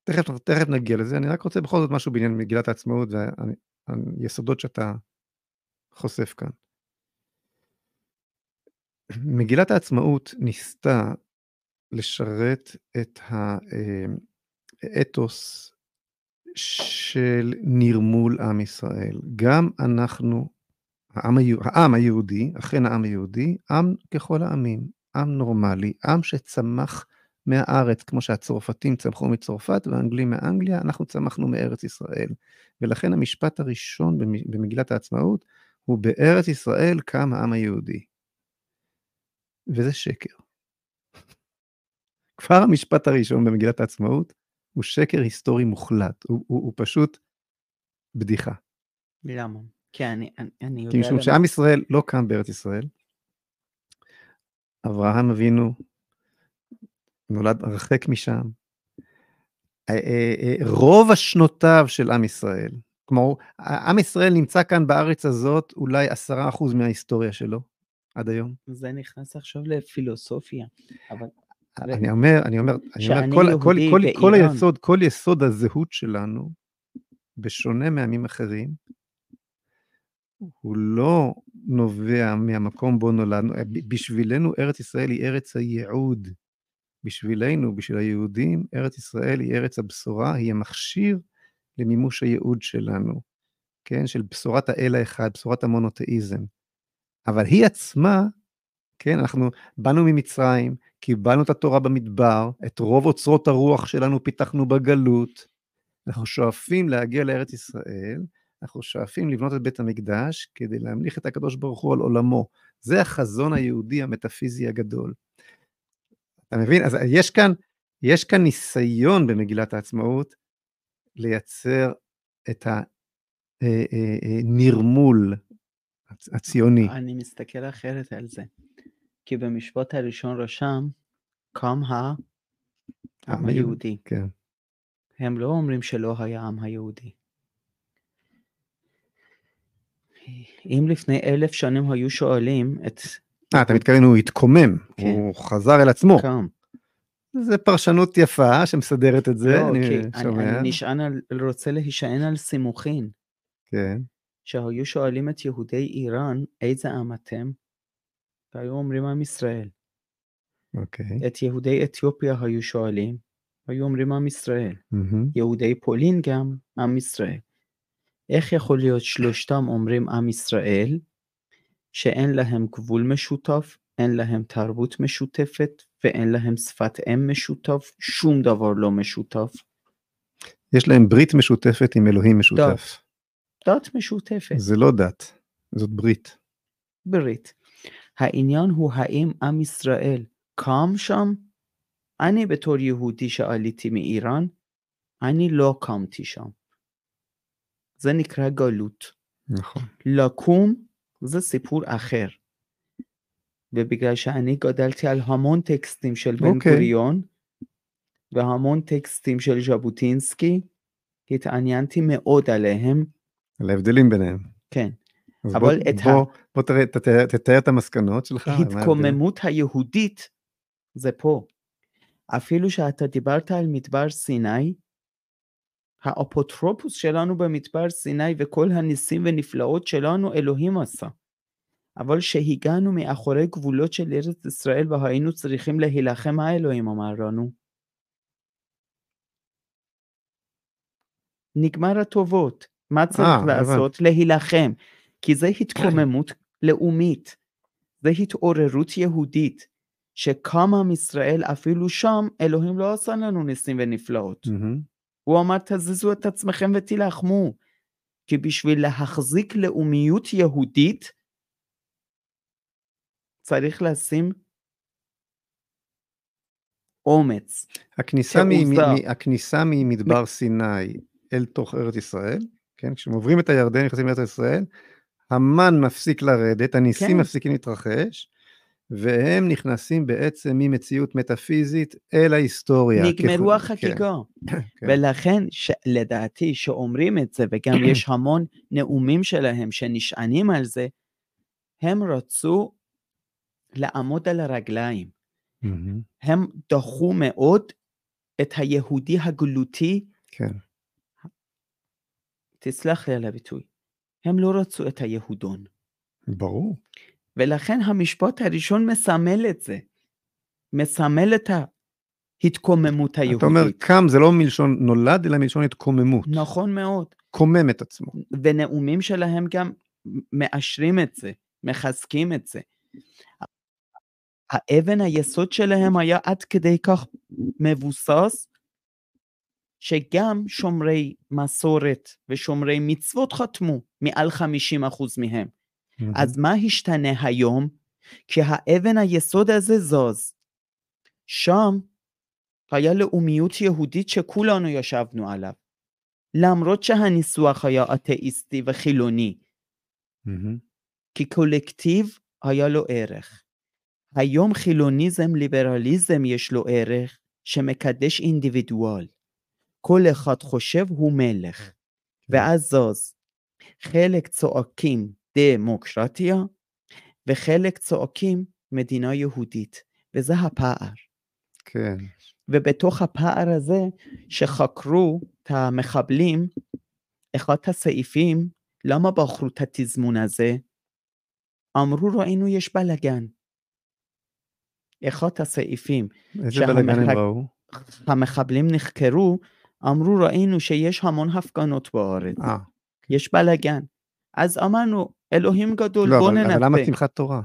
תכף, תכף נגיע לזה, אני רק רוצה בכל זאת משהו בעניין מגילת העצמאות והיסודות שאתה חושף כאן. מגילת העצמאות ניסתה לשרת את אה, האתוס של נרמול עם ישראל. גם אנחנו, העם, העם היהודי, אכן העם היהודי, עם ככל העמים, עם נורמלי, עם שצמח מהארץ, כמו שהצרפתים צמחו מצרפת והאנגלים מאנגליה, אנחנו צמחנו מארץ ישראל. ולכן המשפט הראשון במ- במגילת העצמאות הוא בארץ ישראל קם העם היהודי. וזה שקר. כבר המשפט הראשון במגילת העצמאות הוא שקר היסטורי מוחלט, הוא, הוא, הוא פשוט בדיחה. למה? כי אני, אני, אני כי יודע... משום למה- שעם ישראל לא קם בארץ ישראל, אברהם אבינו נולד הרחק משם. אה, אה, אה, רוב השנותיו של עם ישראל, כלומר, עם ישראל נמצא כאן בארץ הזאת אולי עשרה אחוז מההיסטוריה שלו עד היום. זה נכנס עכשיו לפילוסופיה. אבל אני אומר, אני אומר, אני אומר, כל, כל, כל, כל. היסוד, כל יסוד הזהות שלנו, בשונה מעמים אחרים, הוא לא נובע מהמקום בו נולדנו, בשבילנו ארץ ישראל היא ארץ הייעוד. בשבילנו, בשביל היהודים, ארץ ישראל היא ארץ הבשורה, היא המכשיר למימוש הייעוד שלנו, כן? של בשורת האל האחד, בשורת המונותאיזם. אבל היא עצמה, כן, אנחנו באנו ממצרים, קיבלנו את התורה במדבר, את רוב אוצרות הרוח שלנו פיתחנו בגלות, אנחנו שואפים להגיע לארץ ישראל, אנחנו שואפים לבנות את בית המקדש כדי להמליך את הקדוש ברוך הוא על עולמו. זה החזון היהודי המטאפיזי הגדול. אתה מבין? אז יש כאן, יש כאן ניסיון במגילת העצמאות לייצר את הנרמול הציוני. אני מסתכל אחרת על זה. כי במשפט הראשון רשם, קם העם היהודי. כן. הם לא אומרים שלא היה עם היהודי. אם לפני אלף שנים היו שואלים את אה, אתה מתכוון, הוא התקומם, כן. הוא חזר אל עצמו. קם, זה פרשנות יפה שמסדרת את זה, לא, אני כי אני, שומע. אני נשען על, רוצה להישען על סימוכין, כן, שהיו שואלים את יהודי איראן, איזה עם אתם? והיו אומרים עם ישראל. אוקיי. את יהודי אתיופיה היו שואלים, היו אומרים עם ישראל. מהמם. יהודי פולין גם עם ישראל. איך יכול להיות שלושתם אומרים עם ישראל, שאין להם גבול משותף, אין להם תרבות משותפת ואין להם שפת אם משותף, שום דבר לא משותף. יש להם ברית משותפת עם אלוהים משותף. דת משותפת, זה לא דת, זאת ברית. ברית. העניין הוא האם עם ישראל קם שם? אני בתור יהודי שעליתי מאיראן, אני לא קמתי שם. זה נקרא גלות. נכון. לקום זה סיפור אחר. ובגלל שאני גדלתי על המון טקסטים של בן אוקיי. גוריון והמון טקסטים של ז'בוטינסקי, התעניינתי מאוד עליהם, על ההבדלים ביניהם. כן. אבל בוא, את ה- בוא, בוא תראה, תתאר, תתאר את המסקנות שלך. ההתקוממות היהודית זה פה. אפילו שאתה דיברת על מדבר סיני, האפוטרופוס שלנו במדבר סיני וכל הניסים ונפלאות שלנו אלוהים עשה. אבל שהגענו מאחורי גבולות של ארץ ישראל והיינו צריכים להילחם, מה אלוהים אמר לנו? נגמר הטובות. מה צריך אה, לעשות? להילחם. כי זה התקוממות לאומית. זה התעוררות יהודית. שקמה מישראל, אפילו שם, אלוהים לא עשה לנו ניסים ונפלאות. מהמם. הוא אמר, תזיזו את עצמכם ותילחמו. כי בשביל להחזיק לאומיות יהודית, צריך לשים אומץ. הכניסה, מ-. מ- הכניסה ממדבר סיני אל תוך ארץ ישראל, כן, כשהם עוברים את הירדן, נכנסים לארץ ישראל, המן מפסיק לרדת, הניסים כן. מפסיקים להתרחש, והם נכנסים בעצם ממציאות מטאפיזית אל ההיסטוריה. נגמרו ככל- החגיגה. כן, כן. ולכן, ש... לדעתי, שאומרים את זה, וגם יש המון נאומים שלהם שנשענים על זה, הם רצו לעמוד על הרגליים. הם דחו מאוד את היהודי הגלותי, כן, תסלח לי על הביטוי, הם לא רצו את היהודון. ברור. ולכן המשפט הראשון מסמל את זה, מסמל את ההתקוממות היהודית. אתה אומר, קם זה לא מלשון נולד, אלא מלשון התקוממות. נכון מאוד. קומם את עצמו. ונאומים שלהם גם מאשרים את זה, מחזקים את זה. האבן היסוד שלהם היה עד כדי כך מבוסס, שגם שומרי מסורת ושומרי מצוות חתמו, מעל 50% מהם. מהמם, אז מה השתנה היום? כי האבן היסוד הזה זז. שם היה לאומיות יהודית שכולנו ישבנו עליו. למרות שהניסוח היה אתאיסטי וחילוני, מהמם, כי קולקטיב היה לו ערך. היום חילוניזם, ליברליזם יש לו ערך שמקדש אינדיבידואל. כל אחד חושב הוא מלך, ואז זז. חלק צועקים דמוקרטיה, וחלק צועקים מדינה יהודית, וזה הפער. כן, ובתוך הפער הזה, שחקרו את המחבלים, אחד הסעיפים, למה בחרו את התזמון הזה? אמרו, ראינו יש בלאגן. אחד הסעיפים, איזה בלאגן הם ראו? המחבלים נחקרו, אמרו, ראינו שיש המון הפגנות בארץ, אה, יש בלאגן. אז אמרנו, אלוהים גדול, לא, בוא אבל אבל למה ננסה. שמחת תורה?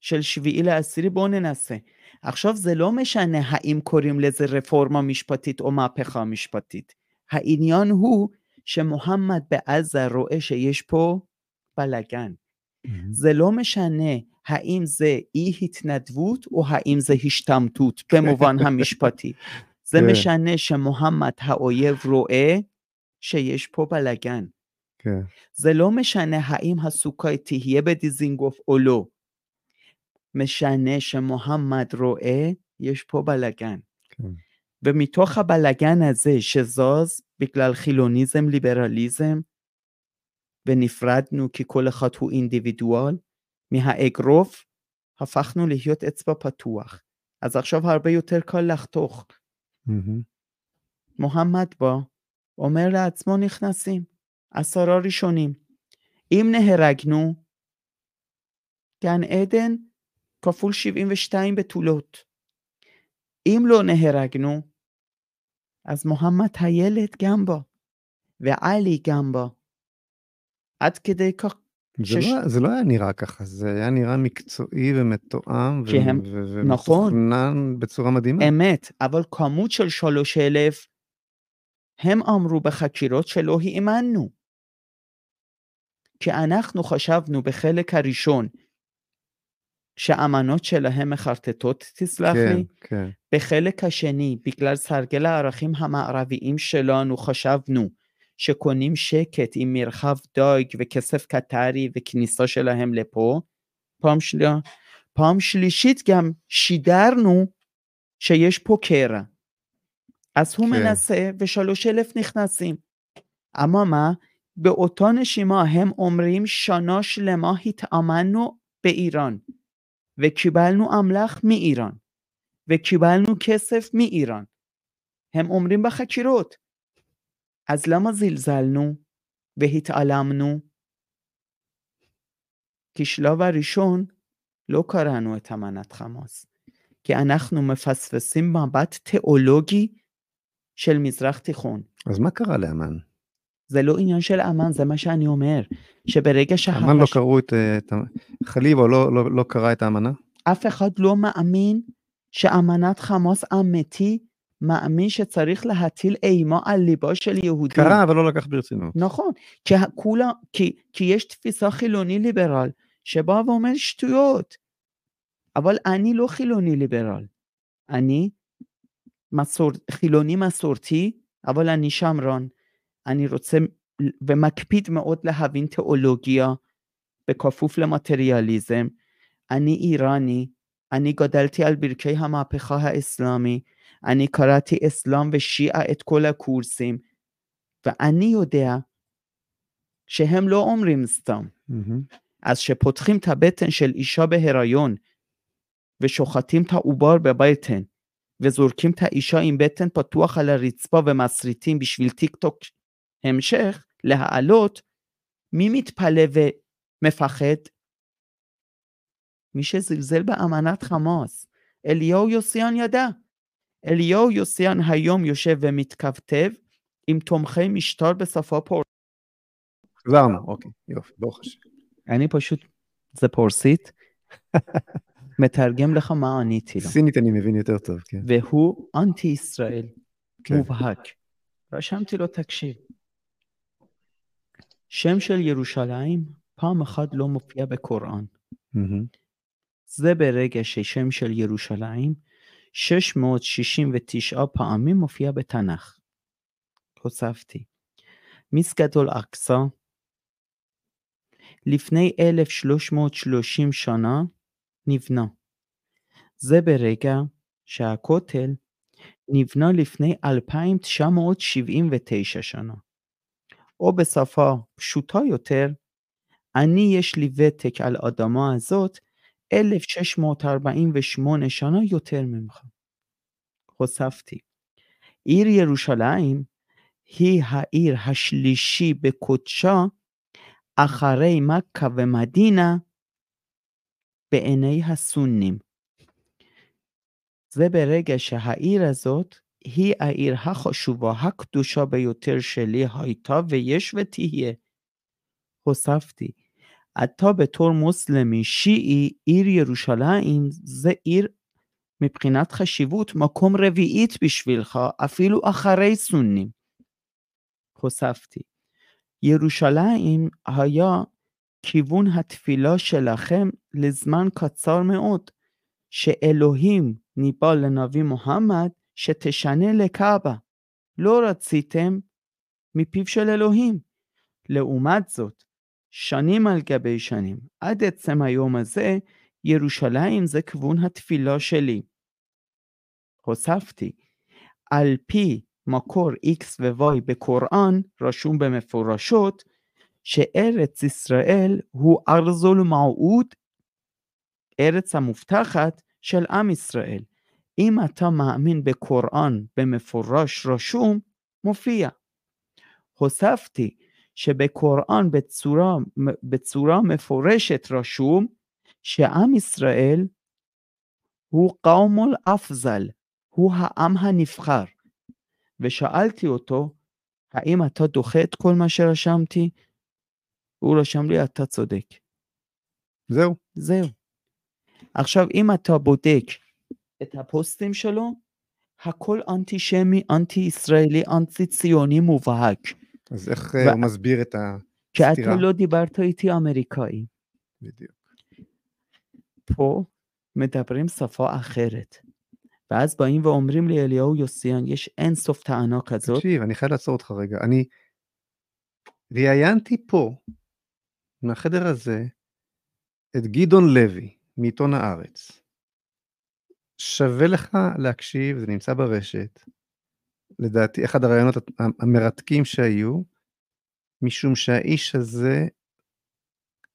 של שביעי לעשירי, בואו ננסה. עכשיו זה לא משנה האם קוראים לזה רפורמה משפטית או מהפכה משפטית. העניין הוא שמוחמד בעזה רואה שיש פה בלאגן. מהמם, זה לא משנה האם זה אי התנדבות או האם זה השתמטות במובן המשפטי. זה כן. משנה שמוחמד האויב רואה שיש פה בלאגן. כן, זה לא משנה האם הסוכה תהיה בדיזינגוף או לא. משנה שמוחמד רואה, יש פה בלאגן. כן. ומתוך הבלאגן הזה שזז בגלל חילוניזם, ליברליזם, ונפרדנו כי כל אחד הוא אינדיבידואל, מהאגרוף הפכנו להיות אצבע פתוח. אז עכשיו הרבה יותר קל לחתוך. מוחמד בא, אומר לעצמו נכנסים, עשרה ראשונים. אם נהרגנו, גן עדן כפול 72 בתולות. אם לא נהרגנו, אז מוחמד הילד גם בא, ועלי גם בא. עד כדי כך, זה שש- לא- זה לא היה נראה ככה, זה היה נראה מקצועי ומתואם כי הם- ו- ו- נכון. ומתוכנן בצורה מדהימה. אמת, אבל כמות של שלוש אלף, הם אמרו בחקירות שלא האמנו. כי אנחנו חשבנו בחלק הראשון שהאמנות שלהם מחרטטות, תסלח כן, לי, כן, בחלק השני, בגלל סרגל הערכים המערביים שלנו, חשבנו שקונים שקט עם מרחב דייג וכסף קטרי וכניסה שלהם לפה. פעם, של... פעם שלישית גם שידרנו שיש פה קרע. אז הוא כן. מנסה ושלוש אלף נכנסים. אממה, באותה נשימה הם אומרים שנה שלמה התאמנו באיראן, וקיבלנו אמל"ח מאיראן, וקיבלנו כסף מאיראן. הם אומרים בחקירות. אז למה זלזלנו והתעלמנו? כשלב הראשון לא קראנו את אמנת חמאס, כי אנחנו מפספסים מבט תיאולוגי של מזרח תיכון. אז מה קרה לאמן? זה לא עניין של אמן, זה מה שאני אומר, שברגע שהרש... אמן לא קראו את... אה, חליבה לא, לא, לא קרא את האמנה? אף אחד לא מאמין שאמנת חמאס אמיתי מאמין שצריך להטיל אימה על ליבו של יהודי. קרא, אבל לא לקח ברצינות. נכון, כי, כולה, כי, כי יש תפיסה חילוני ליברל שבאה ואומר שטויות, אבל אני לא חילוני ליברל, אני מסור, חילוני מסורתי, אבל אני שמרן, אני רוצה ומקפיד מאוד להבין תיאולוגיה בכפוף למטריאליזם, אני איראני, אני גדלתי על ברכי המהפכה האסלאמי, אני קראתי אסלאם ושיעה את כל הקורסים, ואני יודע שהם לא אומרים סתם. מהמם. אז שפותחים את הבטן של אישה בהיריון, ושוחטים את העובר בבטן, וזורקים את האישה עם בטן פתוח על הרצפה ומסריטים בשביל טיק טוק המשך, להעלות, מי מתפלא ומפחד? מי שזלזל באמנת חמאס. אליהו יוסיאן ידע. אליהו יוסיאן היום יושב ומתכתב עם תומכי משטר בשפה פור... חזרנו, אוקיי, יופי, ברוך השם. אני פשוט, זה פורסית, מתרגם לך מה עניתי לו. סינית אני מבין יותר טוב, כן. והוא אנטי ישראל, כן. מובהק. רשמתי לו, תקשיב, שם של ירושלים פעם אחת לא מופיע בקוראן. זה ברגע ששם של ירושלים 669 פעמים מופיע בתנ"ך. הוספתי. מסגד אל-אקצא לפני 1330 שנה נבנה. זה ברגע שהכותל נבנה לפני 2979 שנה. או בשפה פשוטה יותר, אני יש לי ותק על אדמה הזאת 1648 שנה יותר ממך. הוספתי, עיר ירושלים היא העיר השלישי בקודשה אחרי מכה ומדינה בעיני הסונים. זה ברגע שהעיר הזאת היא העיר החשובה, הקדושה ביותר שלי הייתה ויש ותהיה. הוספתי, אתה בתור מוסלמי שיעי, עיר ירושלים זה עיר מבחינת חשיבות מקום רביעית בשבילך, אפילו אחרי סונים. הוספתי, ירושלים היה כיוון התפילה שלכם לזמן קצר מאוד, שאלוהים ניבא לנביא מוחמד שתשנה לקאבה. לא רציתם מפיו של אלוהים. לעומת זאת, שנים על גבי שנים, עד עצם היום הזה, ירושלים זה כיוון התפילה שלי. הוספתי, על פי מקור X ו-Y בקוראן, רשום במפורשות, שארץ ישראל הוא ארזול מעוד, ארץ המובטחת של עם ישראל. אם אתה מאמין בקוראן במפורש רשום, מופיע. הוספתי שבקוראן בצורה, בצורה מפורשת רשום שעם ישראל הוא קאומול אפזל, הוא העם הנבחר. ושאלתי אותו, האם אתה דוחה את כל מה שרשמתי? הוא רשם לי, אתה צודק. זהו. זהו. עכשיו, אם אתה בודק את הפוסטים שלו, הכל אנטישמי, אנטי ישראלי, אנטי ציוני מובהק. אז איך ו- אה, הוא מסביר את ה... כי אתה סתירה. לא דיברת איתי אמריקאי. בדיוק. פה מדברים שפה אחרת. ואז באים ואומרים לי, אליהו יוסיאן, יש אין סוף טענה כזאת. תקשיב, אני חייב לעצור אותך רגע. אני ראיינתי פה, מהחדר הזה, את גדעון לוי, מעיתון הארץ. שווה לך להקשיב, זה נמצא ברשת. לדעתי, אחד הרעיונות המרתקים שהיו, משום שהאיש הזה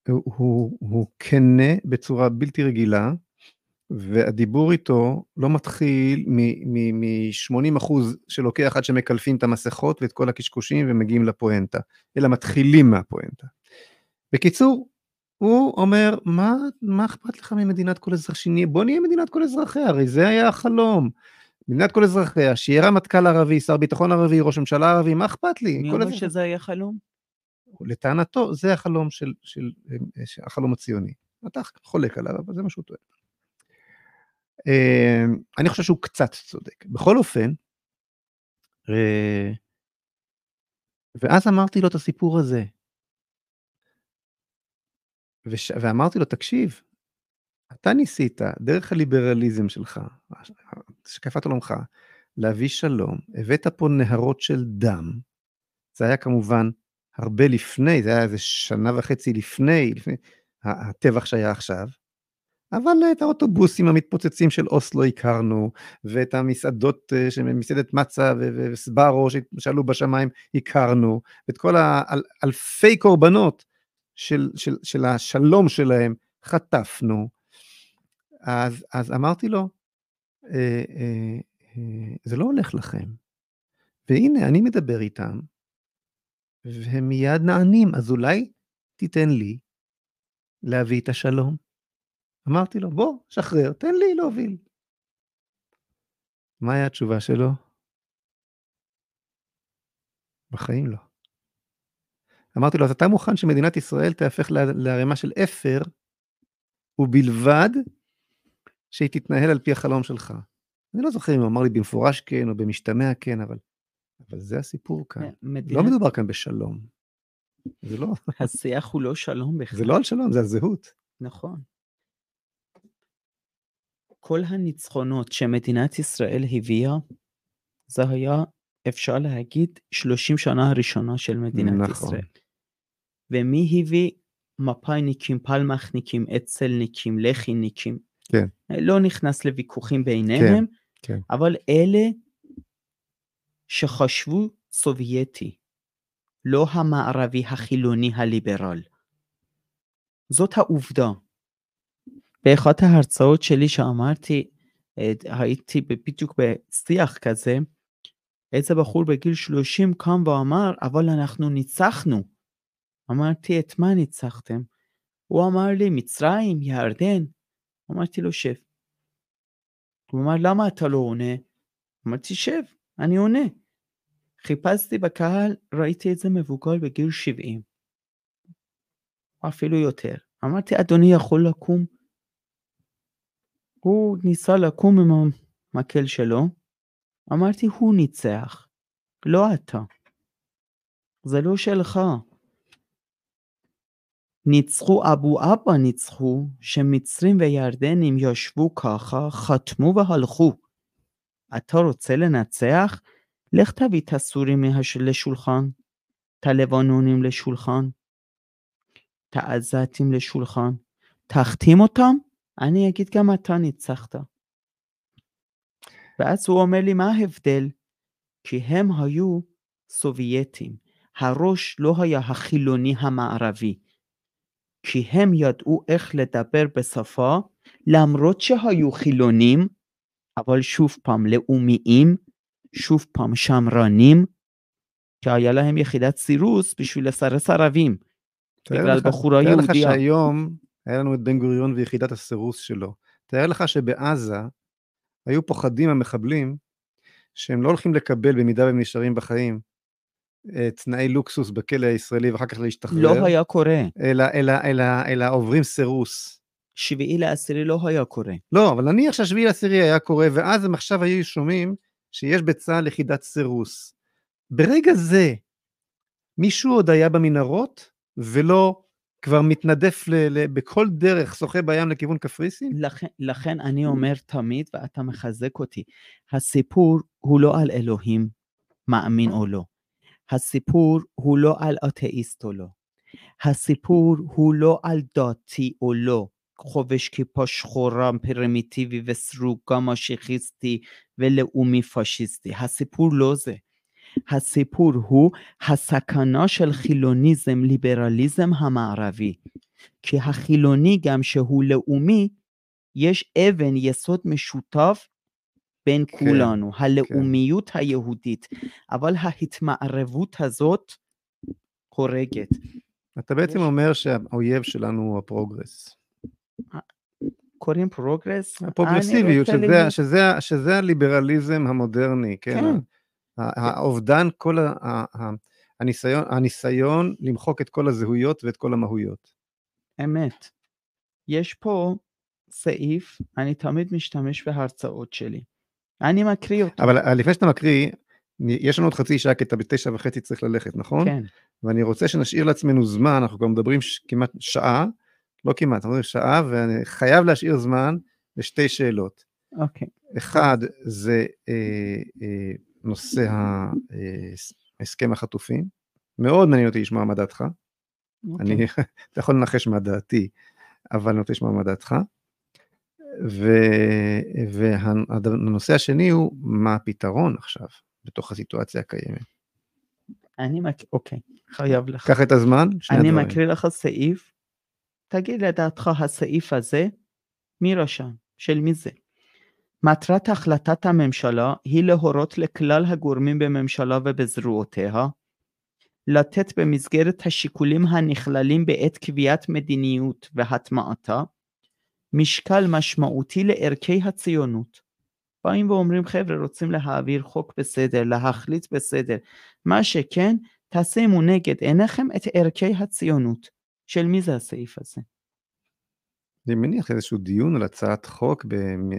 הוא, הוא, הוא כנה בצורה בלתי רגילה, והדיבור איתו לא מתחיל מ-80 אחוז שלוקח עד שמקלפים את המסכות ואת כל הקשקושים ומגיעים לפואנטה, אלא מתחילים מהפואנטה. בקיצור, הוא אומר, מה, מה אכפת לך ממדינת כל אזרח שני? בוא נהיה מדינת כל אזרחיה, הרי זה היה החלום. מדינת כל אזרחיה, שיהיה רמטכ"ל ערבי, שר ביטחון ערבי, ראש ממשלה ערבי, מה אכפת לי? מי אומר שזה היה חלום? לטענתו, זה החלום של, של, אה, של החלום הציוני. אתה חולק עליו, אבל זה מה שהוא טוען. אה, אני חושב שהוא קצת צודק. בכל אופן, אה, ואז אמרתי לו את הסיפור הזה. וש... ואמרתי לו, תקשיב, אתה ניסית, דרך הליברליזם שלך, השקפת עולמך, להביא שלום, הבאת פה נהרות של דם. זה היה כמובן הרבה לפני, זה היה איזה שנה וחצי לפני, לפני הטבח שהיה עכשיו. אבל את האוטובוסים המתפוצצים של אוסלו הכרנו, ואת המסעדות, אה, מסעדת מצה וסברו שעלו בשמיים הכרנו, ואת כל האלפי קורבנות של, של, של השלום שלהם חטפנו. אז, אז אמרתי לו, אה, אה, אה, זה לא הולך לכם. והנה, אני מדבר איתם, והם מיד נענים, אז אולי תיתן לי להביא את השלום. אמרתי לו, בוא, שחרר, תן לי להוביל. מה היה התשובה שלו? בחיים לא. אמרתי לו, אז אתה מוכן שמדינת ישראל תהפך לערימה של אפר, ובלבד שהיא תתנהל על פי החלום שלך. אני לא זוכר אם הוא אמר לי במפורש כן או במשתמע כן, אבל, אבל זה הסיפור כאן. מדינת... לא מדובר כאן בשלום. זה לא, השיח הוא לא שלום בכלל. זה לא על שלום, זה על זהות. נכון. כל הניצחונות שמדינת ישראל הביאה, זה היה, אפשר להגיד, 30 שנה הראשונה של מדינת נכון. ישראל. ומי הביא מפאיניקים, פלמחניקים, אצלניקים, לכיניקים. כן. לא נכנס לוויכוחים ביניהם, כן. אבל אלה שחשבו סובייטי, לא המערבי החילוני הליברל. זאת העובדה. באחת ההרצאות שלי שאמרתי, הייתי בדיוק בשיח כזה, איזה בחור בגיל 30 קם ואמר, אבל אנחנו ניצחנו. אמרתי, את מה ניצחתם? הוא אמר לי, מצרים, ירדן. אמרתי לו, שב. הוא אמר, למה אתה לא עונה? אמרתי, שב, אני עונה. חיפשתי בקהל, ראיתי את זה מבוגר בגיל 70. אפילו יותר. אמרתי, אדוני יכול לקום? הוא ניסה לקום עם המקל שלו. אמרתי, הוא ניצח, לא אתה. זה לא שלך. ניצחו, אבו אבא ניצחו, שמצרים וירדנים ישבו ככה, חתמו והלכו. אתה רוצה לנצח? לך תביא את הסורים לשולחן, את הלבנונים לשולחן, את העזתים לשולחן, תחתים אותם, אני אגיד גם אתה ניצחת. ואז הוא אומר לי, מה ההבדל? כי הם היו סובייטים. הראש לא היה החילוני המערבי. כי הם ידעו איך לדבר בשפה, למרות שהיו חילונים, אבל שוב פעם לאומיים, שוב פעם שמרנים, כי היה להם יחידת סירוס בשביל לסרס ערבים. בגלל בחורה יהודיה. תאר לך. שהיום היה לנו את בן גוריון ויחידת הסירוס שלו. תאר לך שבעזה היו פוחדים המחבלים שהם לא הולכים לקבל במידה והם נשארים בחיים תנאי לוקסוס בכלא הישראלי ואחר כך להשתחרר. לא היה קורה. אלא, אלא, אלא, אלא עוברים סירוס. שביעי לעשירי לא היה קורה. לא, אבל נניח שהשביעי לעשירי היה קורה, ואז הם עכשיו היו שומעים שיש בצה"ל יחידת סירוס. ברגע זה, מישהו עוד היה במנהרות, ולא כבר מתנדף ל, ל, בכל דרך, שוחה בים לכיוון קפריסין? לכן, לכן אני אומר תמיד, ואתה מחזק אותי, הסיפור הוא לא על אלוהים מאמין או לא. הסיפור הוא לא על אתאיסט או לא. הסיפור הוא לא על דתי או לא. חובש כיפה שחורה, פרימיטיבי וסרוגה משיחיסטי ולאומי פשיסטי. הסיפור לא זה. הסיפור הוא הסכנה של חילוניזם, ליברליזם המערבי. כי החילוני בין כן, כולנו, הלאומיות היהודית, אבל ההתמערבות הזאת הורגת. אתה בעצם יש- אומר שהאויב שלנו הוא הפרוגרס. קוראים פרוגרס? הפרוגרסיביות, שזה, להיות- שזה, שזה הליברליזם המודרני, כן? כן. האובדן, כל ה, ה, ה, הניסיון, הניסיון למחוק את כל הזהויות ואת כל המהויות. אמת. יש פה סעיף, אני תמיד משתמש בהרצאות שלי. אני מקריא אותו. אבל אה, לפני שאתה מקריא, יש לנו עוד חצי שעה, כי אתה בתשע וחצי צריך ללכת, נכון? כן, ואני רוצה שנשאיר לעצמנו זמן, אנחנו כבר מדברים ש... כמעט שעה, לא כמעט, אנחנו מדברים שעה, ואני חייב להשאיר זמן לשתי שאלות. אוקיי. אחד, זה אה, אה, נושא אה, הסכם החטופים. מאוד מעניין אותי לשמוע מה דעתך. אוקיי. אני, אתה יכול לנחש מה דעתי, אבל אני רוצה לשמוע מה דעתך. והנושא השני הוא מה הפתרון עכשיו, בתוך הסיטואציה הקיימת. אני מקריא, אוקיי, חייב לך. קח את הזמן, שני אני הדברים. מקריא לך סעיף, תגיד לדעתך הסעיף הזה, מי רשם? של מי זה? מטרת החלטת הממשלה היא להורות לכלל הגורמים בממשלה ובזרועותיה, לתת במסגרת השיקולים הנכללים בעת קביעת מדיניות והטמעתה, משקל משמעותי לערכי הציונות. באים ואומרים חבר'ה רוצים להעביר חוק בסדר, להחליט בסדר, מה שכן תשימו נגד עיניכם את ערכי הציונות. של מי זה הסעיף הזה? אני מניח איזשהו דיון על הצעת חוק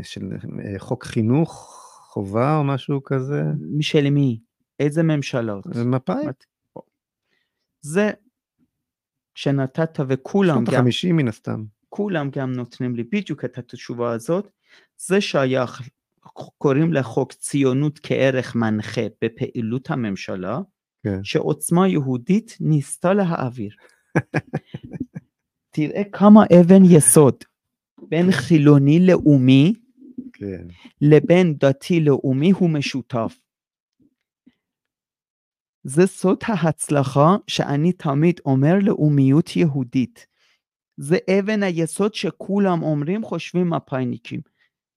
של אה, חוק חינוך חובה או משהו כזה. של מי? איזה ממשלות? מפא"י? זה שנתת וכולם שנות גם, החמישים מן הסתם. כולם גם נותנים לי בדיוק את התשובה הזאת, זה שייך, קוראים לחוק ציונות כערך מנחה בפעילות הממשלה, כן. שעוצמה יהודית ניסתה להעביר. תראה כמה אבן יסוד בין חילוני לאומי כן. לבין דתי לאומי הוא משותף. זה סוד ההצלחה שאני תמיד אומר לאומיות יהודית. זה אבן היסוד שכולם אומרים חושבים מפאיניקים.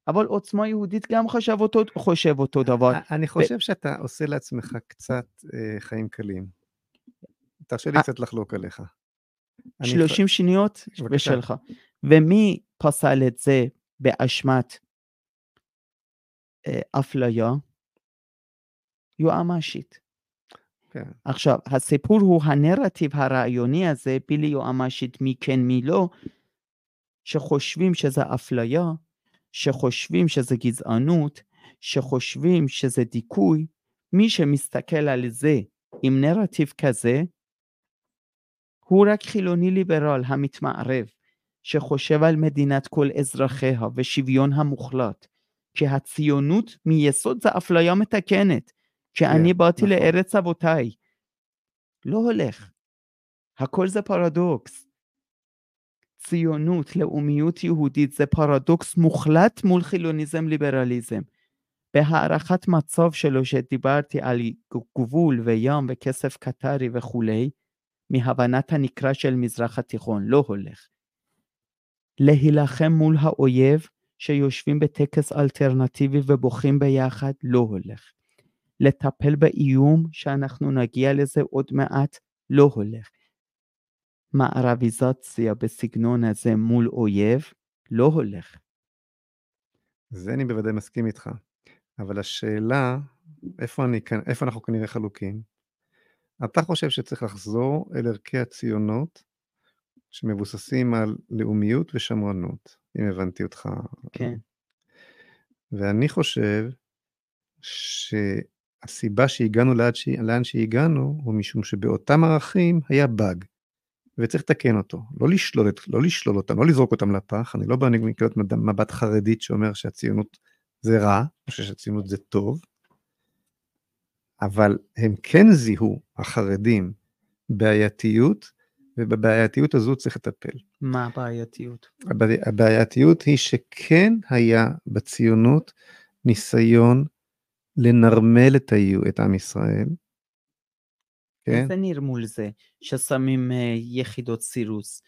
אבל עוצמה יהודית גם חשב אותו, חושב אותו דבר. אני חושב שאתה עושה לעצמך קצת אה, חיים קלים. תרשה לי. קצת לחלוק עליך. אני 30 שניות. ושלך. ומי פסל את זה באשמת אה, אפליה? יועמ"שית. כן. עכשיו, הסיפור הוא הנרטיב הרעיוני הזה, בלי יועמ"שית מי כן מי לא, שחושבים שזה אפליה, שחושבים שזה גזענות, שחושבים שזה דיכוי. מי שמסתכל על זה עם נרטיב כזה, הוא רק חילוני ליברל המתמערב, שחושב על מדינת כל אזרחיה ושוויון המוחלט. כי הציונות מיסוד זה אפליה מתקנת. כי אני באתי נכון. לארץ אבותיי. לא הולך. הכל זה פרדוקס. ציונות, לאומיות יהודית זה פרדוקס מוחלט מול חילוניזם ליברליזם. בהערכת מצב שלו שדיברתי על גבול וים וכסף קטרי וכולי, מהבנת הנקרא של מזרח התיכון, לא הולך. להילחם מול האויב שיושבים בטקס אלטרנטיבי ובוכים ביחד, לא הולך. לטפל באיום שאנחנו נגיע לזה עוד מעט, לא הולך. מערביזציה בסגנון הזה מול אויב, לא הולך. זה אני בוודאי מסכים איתך. אבל השאלה, איפה, אני, איפה אנחנו כנראה חלוקים? אתה חושב שצריך לחזור אל ערכי הציונות שמבוססים על לאומיות ושמרנות, אם הבנתי אותך. כן. ואני חושב שהסיבה שהגענו לאן, ש... לאן שהגענו, הוא משום שבאותם ערכים היה באג, וצריך לתקן אותו. לא לשלול, את... לא לשלול אותם, לא לזרוק אותם לפח, אני לא בא מנקודת מבט חרדית שאומר שהציונות זה רע, אני חושב שהציונות זה טוב, אבל הם כן זיהו, החרדים, בעייתיות, ובבעייתיות הזו צריך לטפל. מה הבעייתיות? הבעי- הבעייתיות היא שכן היה בציונות ניסיון לנרמל את, היו, את עם ישראל. כן? איזה נרמול זה ששמים אה, יחידות סירוס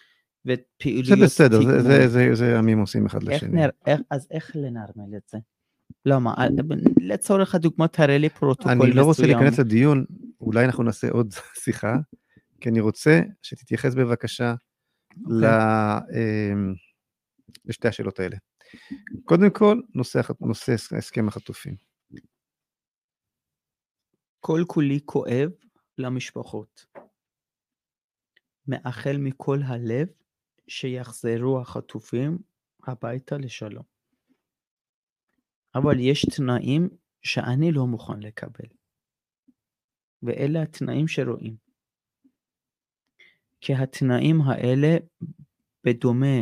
זה ופעילויות בסדר, זה, תגמול? זה, זה, זה עמים עושים אחד איך לשני. נר... איך, אז איך לנרמל את זה? למה? אה, לצורך הדוגמה תראה לי פרוטוקול אני לא רוצה מסוים. להיכנס לדיון, אולי אנחנו נעשה עוד שיחה, כי אני רוצה שתתייחס בבקשה ל, אה, לשתי השאלות האלה. קודם כל, נושא, נושא הסכם החטופים. כל כולי כואב למשפחות. מאחל מכל הלב שיחזרו החטופים הביתה לשלום. אבל יש תנאים שאני לא מוכן לקבל. ואלה התנאים שרואים. כי התנאים האלה, בדומה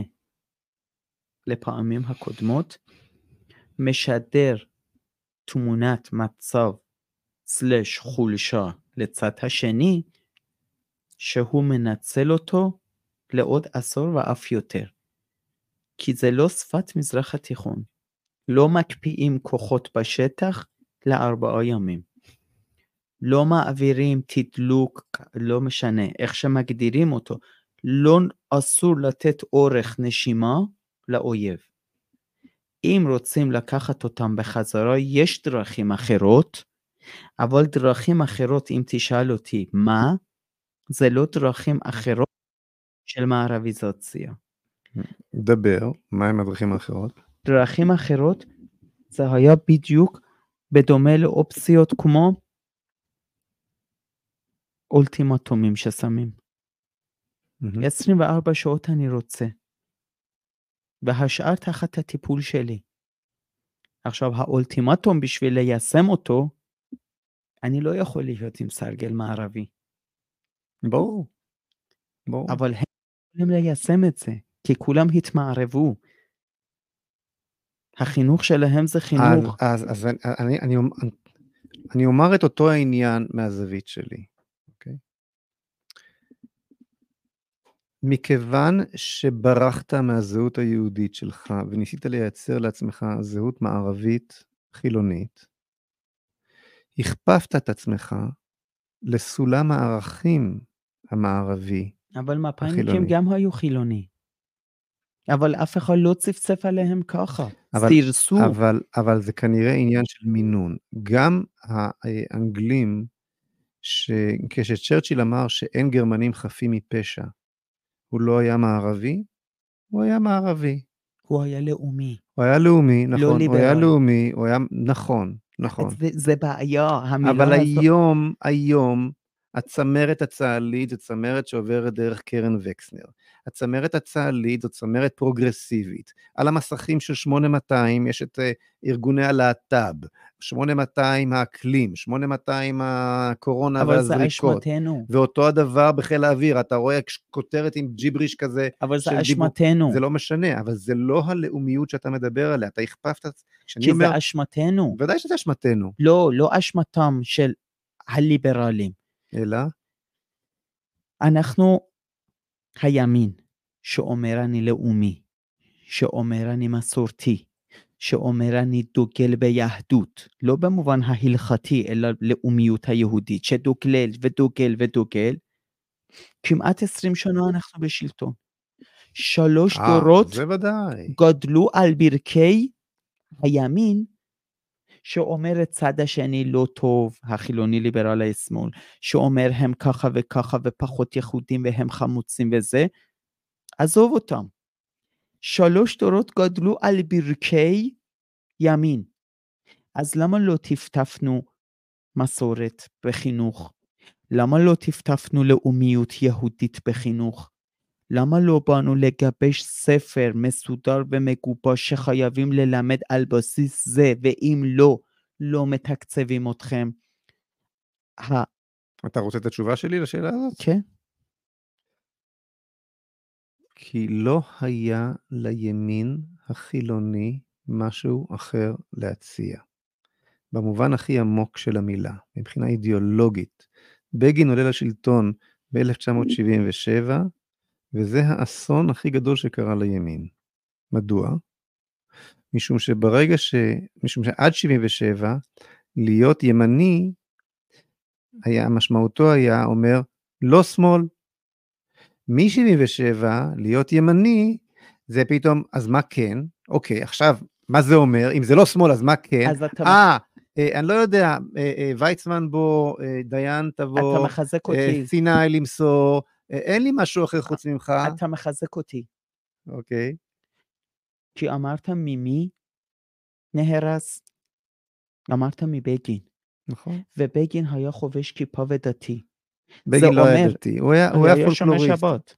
לפעמים הקודמות, משדר תמונת מצב סלש חולשה לצד השני, שהוא מנצל אותו לעוד עשור ואף יותר. כי זה לא שפת מזרח התיכון. לא מקפיאים כוחות בשטח לארבעה ימים. לא מעבירים תדלוק, לא משנה, איך שמגדירים אותו. לא אסור לתת אורך נשימה לאויב. אם רוצים לקחת אותם בחזרה, יש דרכים אחרות, אבל דרכים אחרות, אם תשאל אותי מה, זה לא דרכים אחרות של מערביזציה. דבר, מהם הדרכים האחרות? דרכים אחרות זה היה בדיוק בדומה לאופציות כמו אולטימטומים ששמים. מהמם. 24 שעות אני רוצה. והשאר תחת הטיפול שלי. עכשיו האולטימטום בשביל ליישם אותו, אני לא יכול להיות עם סרגל מערבי, ברור. ברור. אבל הם יכולים ליישם את זה, כי כולם התמערבו. החינוך שלהם זה אז, חינוך. אז, אז אני, אני, אני, אני אומר את אותו העניין מהזווית שלי, אוקיי? מכיוון שברחת מהזהות היהודית שלך וניסית לייצר לעצמך זהות מערבית חילונית, הכפפת את עצמך לסולם הערכים המערבי. אבל מפא"יניקים. גם היו חילוני. אבל אף אחד לא צפצף עליהם ככה. אבל- סירסו. אבל, אבל זה כנראה עניין של מינון. גם האנגלים, ש... כשצ'רצ'יל אמר שאין גרמנים חפים מפשע, הוא לא היה מערבי, הוא היה מערבי. הוא היה לאומי. הוא היה לאומי, נכון, הוא היה ליברל. לאומי, הוא היה, נכון, נכון. זה, זה בעיה, המילה אבל הזאת. היום, היום, הצמרת הצה"לית זו צמרת שעוברת דרך קרן וקסנר. הצמרת הצה"לית זו צמרת פרוגרסיבית. על המסכים של 8200 יש את אה, ארגוני הלהט"ב, 8200 האקלים, 8200 הקורונה אבל זה והזריקות. אשמתנו. ואותו הדבר בחיל האוויר, אתה רואה כותרת עם ג'יבריש כזה, אבל זה דיבור- אשמתנו. זה לא משנה, אבל זה לא הלאומיות שאתה מדבר עליה, אתה הכפפת, כי אומר, זה אשמתנו. ודאי שזה אשמתנו, לא, לא אשמתם של הליברלים. אלא, אנחנו הימין, שאומר אני לאומי, שאומר אני מסורתי, שאומר אני דוגל ביהדות, לא במובן ההלכתי, אלא לאומיות היהודית, שדוגל ודוגל ודוגל, כמעט 20 שנה אנחנו בשלטון. שלוש אה, דורות. גדלו על ברכי הימין, שאומר הצד השני לא טוב, החילוני ליברלי שמאל, שאומר הם ככה וככה ופחות יהודים והם חמוצים וזה, עזוב אותם. שלוש דורות גדלו על ברכי ימין. אז למה לא טפטפנו מסורת בחינוך? למה לא טפטפנו לאומיות יהודית בחינוך? למה לא באנו לגבש ספר מסודר ומגובש שחייבים ללמד על בסיס זה, ואם לא, לא מתקצבים אתכם? אתה רוצה את התשובה שלי לשאלה הזאת? כן, כי לא היה לימין החילוני משהו אחר להציע. במובן הכי עמוק של המילה, מבחינה אידיאולוגית. בגין עולה לשלטון ב-1977, וזה האסון הכי גדול שקרה לימין. מדוע? משום שברגע ש... משום שעד 77, להיות ימני, היה, משמעותו היה אומר, לא שמאל. מ-77, להיות ימני, זה פתאום, אז מה כן? אוקיי, עכשיו, מה זה אומר? אם זה לא שמאל, אז מה כן? אז אתה... אה, אה, אני לא יודע, אה, ויצמן בוא, דיין תבוא, אתה מחזק אותי. סיני למסור, אין לי משהו אחר חוץ ממך. אתה מחזק אותי. אוקיי. כי אמרת ממי נהרס? אמרת מבגין. נכון. ובגין היה חובש כיפה ודתי. בגין לא היה דתי, הוא היה הוא היה שומר פולקלוריסט. שבת.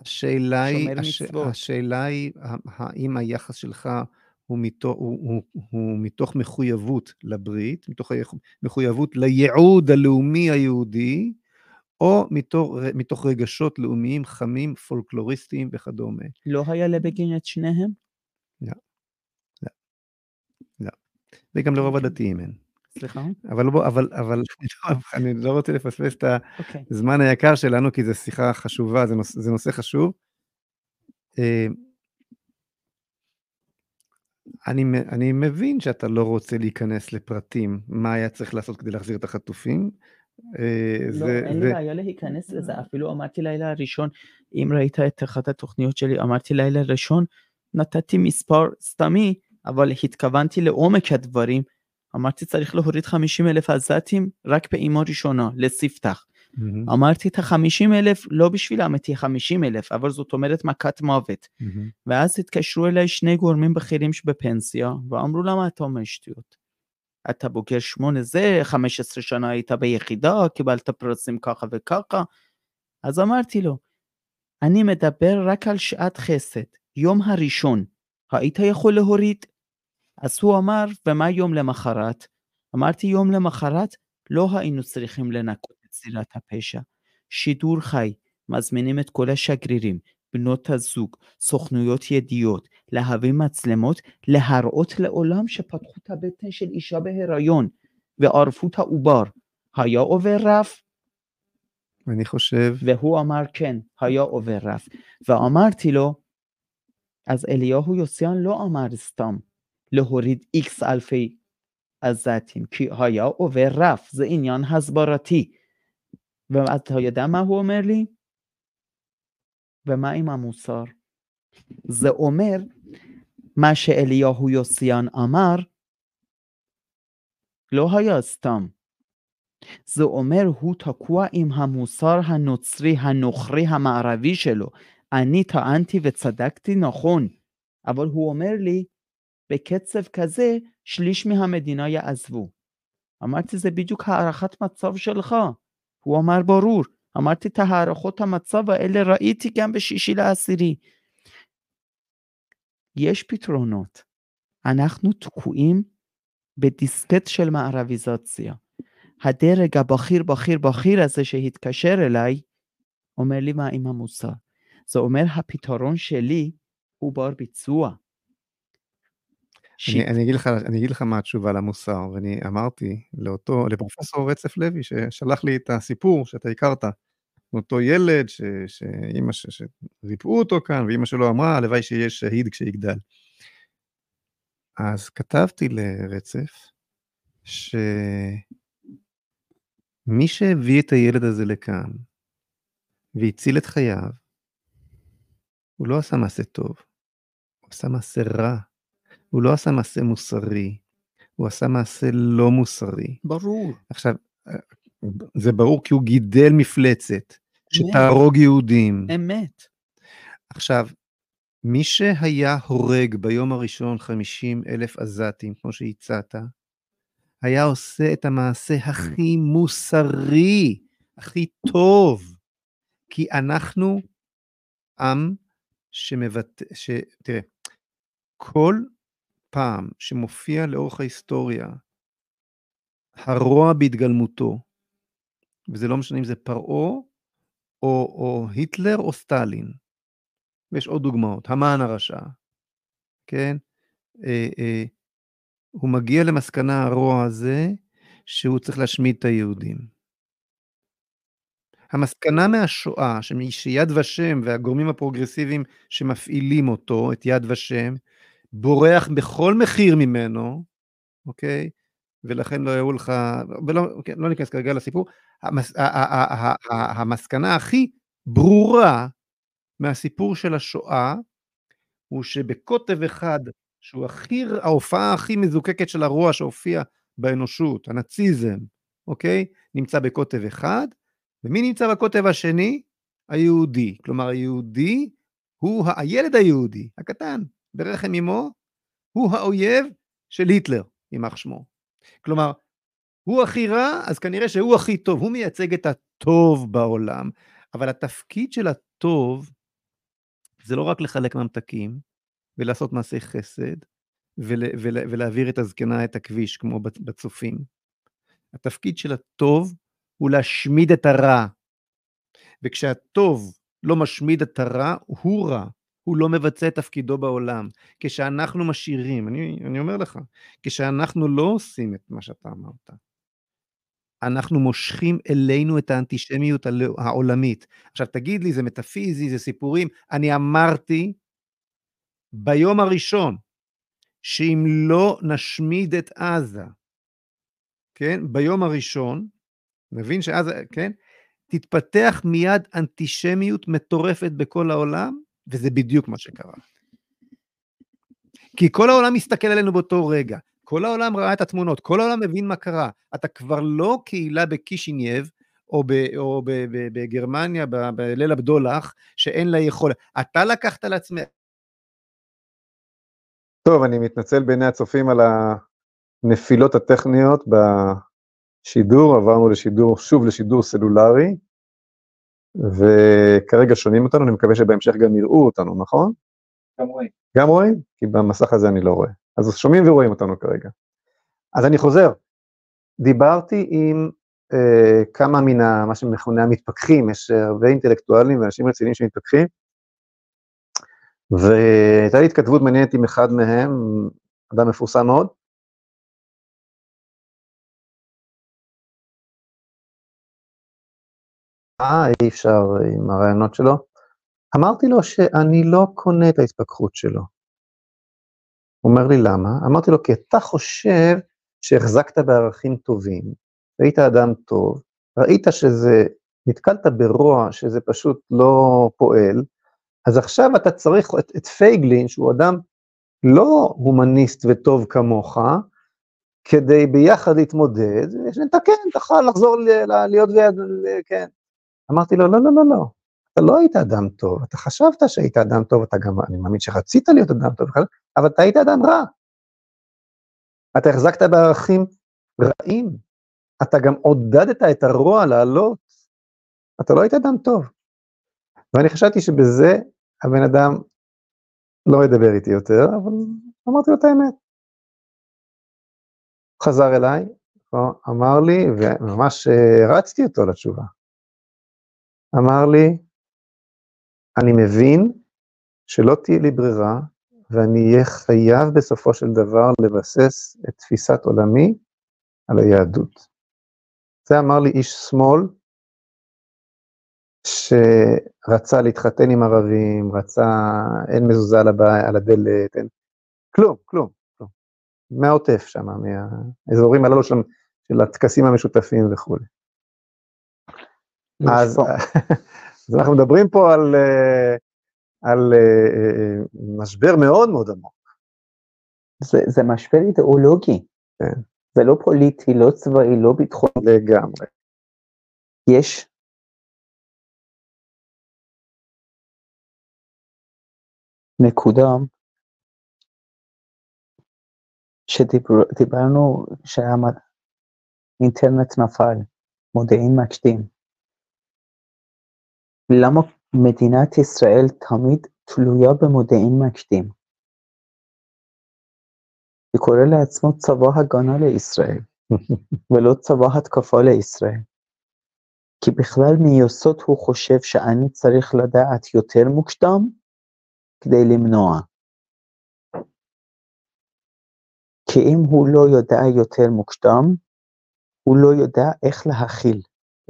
השאלה היא, שומר הש- מצוות. השאלה היא, האם היחס שלך הוא מתוך, הוא, הוא, הוא מתוך מחויבות לברית, מתוך מחויבות לייעוד הלאומי היהודי, או מתוך, מתוך רגשות לאומיים חמים, פולקלוריסטיים וכדומה. לא היה לבגין את שניהם? וגם לרוב אוקיי. הדתיים אין. סליחה? אבל בוא, אבל, אבל אני לא רוצה לפספס את אוקיי. הזמן היקר שלנו, כי זו שיחה חשובה, זה נושא, זה נושא חשוב. אה, אני, אני מבין שאתה לא רוצה להיכנס לפרטים, מה היה צריך לעשות כדי להחזיר את החטופים. אה, לא, זה, אין לי בעיה להיכנס לזה, אפילו אמרתי לילה הראשון, אם ראית את אחת התוכניות שלי, אמרתי לילה ראשון, נתתי מספר סתמי, אבל התכוונתי לעומק הדברים, אמרתי צריך להוריד 50 אלף עזתים רק פעימה ראשונה, לספתח. מהמם, אמרתי את ה-50 אלף לא בשביל האמיתי 50 אלף, אבל זאת אומרת מכת מוות. מהמם. ואז התקשרו אליי שני גורמים בכירים שבפנסיה, ואמרו למה אתה אומר שטויות? אתה בוגר שמונה זה, 15 שנה היית ביחידה, קיבלת פרסים ככה וככה. אז אמרתי לו, אני מדבר רק על שעת חסד, יום הראשון, היית יכול להוריד? אז הוא אמר, ומה יום למחרת? אמרתי, יום למחרת לא היינו צריכים לנקות את זירת הפשע. שידור חי, מזמינים את כל השגרירים, בנות הזוג, סוכנויות ידיעות, להביא מצלמות, להראות לעולם שפתחו את הבטן של אישה בהיריון וערפו את העובר. היה עובר רף? אני חושב, והוא אמר כן, היה עובר רף. ואמרתי לו, אז אליהו יוסיאן לא אמר סתם להוריד איקס אלפי עזתים, כי היה עובר רף, זה עניין הסברתי. ואתה יודע מה הוא אומר לי? ומה עם המוסר? זה אומר, מה שאליהו יוסיאן אמר, לא היה סתם. זה אומר, הוא תקוע עם המוסר הנוצרי הנוכרי המערבי שלו. אני טענתי וצדקתי נכון, אבל הוא אומר לי, בקצב כזה, שליש מהמדינה יעזבו. אמרתי, זה בדיוק הערכת מצב שלך. הוא אמר, ברור. אמרתי, את הערכות המצב האלה ראיתי גם בשישי לעשירי. יש פתרונות. אנחנו תקועים בדיסקט של מערביזציה. הדרג הבכיר בכיר בכיר הזה שהתקשר אליי, אומר לי מה עם המוסר. זה אומר הפתרון שלי הוא בר ביצוע. אני, אני, אגיד לך, אני אגיד לך מה התשובה למוסר, ואני אמרתי לאותו, לפרופסור רצף לוי, ששלח לי את הסיפור שאתה הכרת, אותו ילד ש, שאימא, ש, שריפאו אותו כאן, ואימא שלו אמרה, הלוואי שיהיה שהיד כשיגדל. אז כתבתי לרצף, שמי שהביא את הילד הזה לכאן, והציל את חייו, הוא לא עשה מעשה טוב, הוא עשה מעשה רע. הוא לא עשה מעשה מוסרי, הוא עשה מעשה לא מוסרי. ברור. עכשיו, זה ברור כי הוא גידל מפלצת שתהרוג יהודים. אמת. עכשיו, מי שהיה הורג ביום הראשון 50 אלף עזתים, כמו שהצעת, היה עושה את המעשה הכי מוסרי, הכי טוב, כי אנחנו עם שמבטא, ש... תראה, כל פעם שמופיע לאורך ההיסטוריה הרוע בהתגלמותו, וזה לא משנה אם זה פרעה, או, או היטלר או סטלין, ויש עוד דוגמאות, המן הרשע, כן? אה, אה, הוא מגיע למסקנה הרוע הזה, שהוא צריך להשמיד את היהודים. המסקנה מהשואה, שיד ושם והגורמים הפרוגרסיביים שמפעילים אותו, את יד ושם, בורח בכל מחיר ממנו, אוקיי? ולכן לא יראו לך, ולא אוקיי, לא ניכנס כרגע לסיפור, המס, המסקנה הכי ברורה מהסיפור של השואה, הוא שבקוטב אחד שהוא הכי, ההופעה הכי מזוקקת של הרוע שהופיע באנושות, הנאציזם, אוקיי? נמצא בקוטב אחד, ומי נמצא בקוטב השני? היהודי. כלומר, היהודי הוא הילד היהודי, הקטן, ברחם אמו, הוא האויב של היטלר, יימח שמו. כלומר, הוא הכי רע, אז כנראה שהוא הכי טוב, הוא מייצג את הטוב בעולם, אבל התפקיד של הטוב זה לא רק לחלק ממתקים ולעשות מעשי חסד ול, ול, ולהעביר את הזקנה את הכביש כמו בצופים. התפקיד של הטוב הוא להשמיד את הרע. וכשהטוב לא משמיד את הרע, הוא רע. הוא לא מבצע את תפקידו בעולם. כשאנחנו משאירים, אני, אני אומר לך, כשאנחנו לא עושים את מה שאתה אמרת, אנחנו מושכים אלינו את האנטישמיות העולמית. עכשיו תגיד לי, זה מטאפיזי, זה סיפורים, אני אמרתי ביום הראשון, שאם לא נשמיד את עזה, כן, ביום הראשון, מבין שעזה, כן, תתפתח מיד אנטישמיות מטורפת בכל העולם, וזה בדיוק מה שקרה. כי כל העולם מסתכל עלינו באותו רגע, כל העולם ראה את התמונות, כל העולם מבין מה קרה. אתה כבר לא קהילה בקישינייב, או, ב, או ב, ב, בגרמניה, בליל הבדולח, שאין לה יכולת. אתה לקחת על עצמך. טוב, אני מתנצל בעיני הצופים על הנפילות הטכניות בשידור, עברנו לשידור, שוב לשידור סלולרי, וכרגע שומעים אותנו, אני מקווה שבהמשך גם יראו אותנו, נכון? גם רואים. גם רואים? כי במסך הזה אני לא רואה. אז שומעים ורואים אותנו כרגע. אז אני חוזר, דיברתי עם אה, כמה מן ה, מה שמכונה המתפכחים, יש הרבה אינטלקטואלים ואנשים רציניים שמתפכחים, והייתה לי התכתבות מעניינת עם אחד מהם, אדם מפורסם מאוד, אי אפשר עם הרעיונות שלו. אמרתי לו שאני לא קונה את ההתפכחות שלו. הוא אומר לי, למה? אמרתי לו, כי אתה חושב שהחזקת בערכים טובים, היית אדם טוב, ראית שזה, נתקלת ברוע, שזה פשוט לא פועל, אז עכשיו אתה צריך את, את פייגלין, שהוא אדם לא הומניסט וטוב כמוך, כדי ביחד להתמודד, שנתקן, תוכל לחזור להיות, כן. אמרתי לו, לא, לא, לא, לא, אתה לא היית אדם טוב, אתה חשבת שהיית אדם טוב, אתה גם, אני מאמין שרצית להיות אדם טוב, אבל אתה היית אדם רע. אתה החזקת בערכים רעים, אתה גם עודדת את הרוע לעלות, אתה לא היית אדם טוב. ואני חשבתי שבזה הבן אדם לא ידבר איתי יותר, אבל אמרתי לו את האמת. חזר אליי, אמר לי, וממש הרצתי אותו לתשובה. אמר לי, אני מבין שלא תהיה לי ברירה, ואני אהיה חייב בסופו של דבר לבסס את תפיסת עולמי על היהדות. זה אמר לי איש שמאל, שרצה להתחתן עם ערבים, רצה, אין מזוזה על, הבא, על הדלת, אין, כלום, כלום, כלום. מהעוטף שם, מהאזורים הללו של, של הטקסים המשותפים וכולי. אז, אז אנחנו מדברים פה על, אה, על אה, אה, משבר מאוד מאוד עמוק. זה, זה משבר אידיאולוגי. כן. זה לא פוליטי, לא צבאי, לא ביטחוני. לגמרי. יש נקודה שדיברנו שהאינטרנט נפל, מודיעין מקדים. למה מדינת ישראל תמיד תלויה במודיעין מקדים? הוא קורא לעצמו צבא הגנה לישראל, ולא צבא התקפה לישראל. כי בכלל מיסוד הוא חושב שאני צריך לדעת יותר מוקדם כדי למנוע. כי אם הוא לא יודע יותר מוקדם, הוא לא יודע איך להכיל,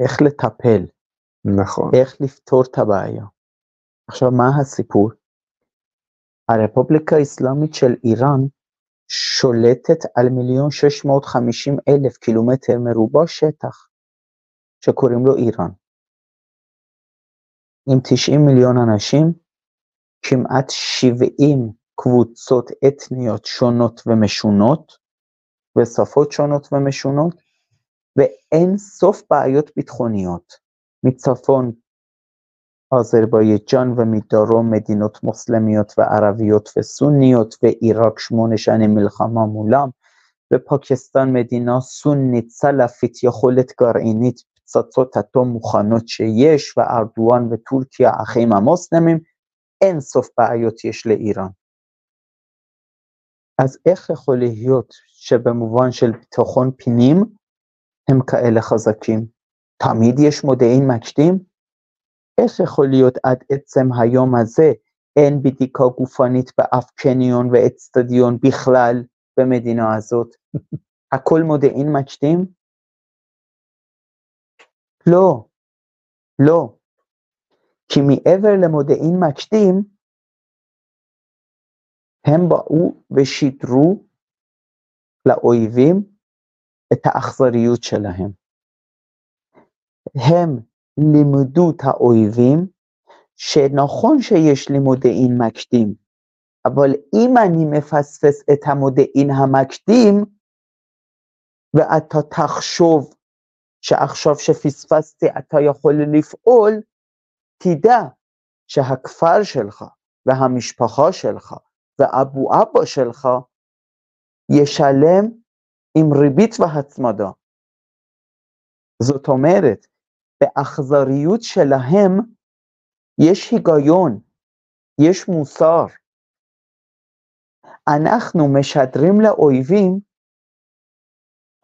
איך לטפל. נכון. איך לפתור את הבעיה. עכשיו, מה הסיפור? הרפובליקה האסלאמית של איראן שולטת על מיליון שש מאות חמישים אלף קילומטר מרובע שטח שקוראים לו איראן. עם 90 מיליון אנשים, כמעט 70 קבוצות אתניות שונות ומשונות, ושפות שונות ומשונות, ואין סוף בעיות ביטחוניות. מצפון אזרבייג'אן ומדרום מדינות מוסלמיות וערביות וסוניות, ועיראק שמונה שנים מלחמה מולם, ופקיסטן מדינה סונית סלאפית יכולת גרעינית פצצות אטום מוכנות שיש, וארדואן וטורקיה אחים המוסלמים, אין סוף בעיות יש לאיראן. אז איך יכול להיות שבמובן של ביטחון פנים הם כאלה חזקים? תמיד יש מודיעין מקדים? איך יכול להיות עד עצם היום הזה אין בדיקה גופנית באף קניון ואצטדיון בכלל במדינה הזאת? הכל מודיעין מקדים? לא, לא. כי מעבר למודיעין מקדים, הם באו ושידרו לאויבים את האכזריות שלהם. הם לימדו את האויבים שנכון שיש לי מודיעין מקדים, אבל אם אני מפספס את המודיעין המקדים, ואתה תחשוב שעכשיו שפספסתי אתה יכול לפעול, תדע שהכפר שלך והמשפחה שלך ואבו אבא שלך ישלם עם ריבית והצמדה. זאת אומרת, באכזריות שלהם יש היגיון, יש מוסר. אנחנו משדרים לאויבים,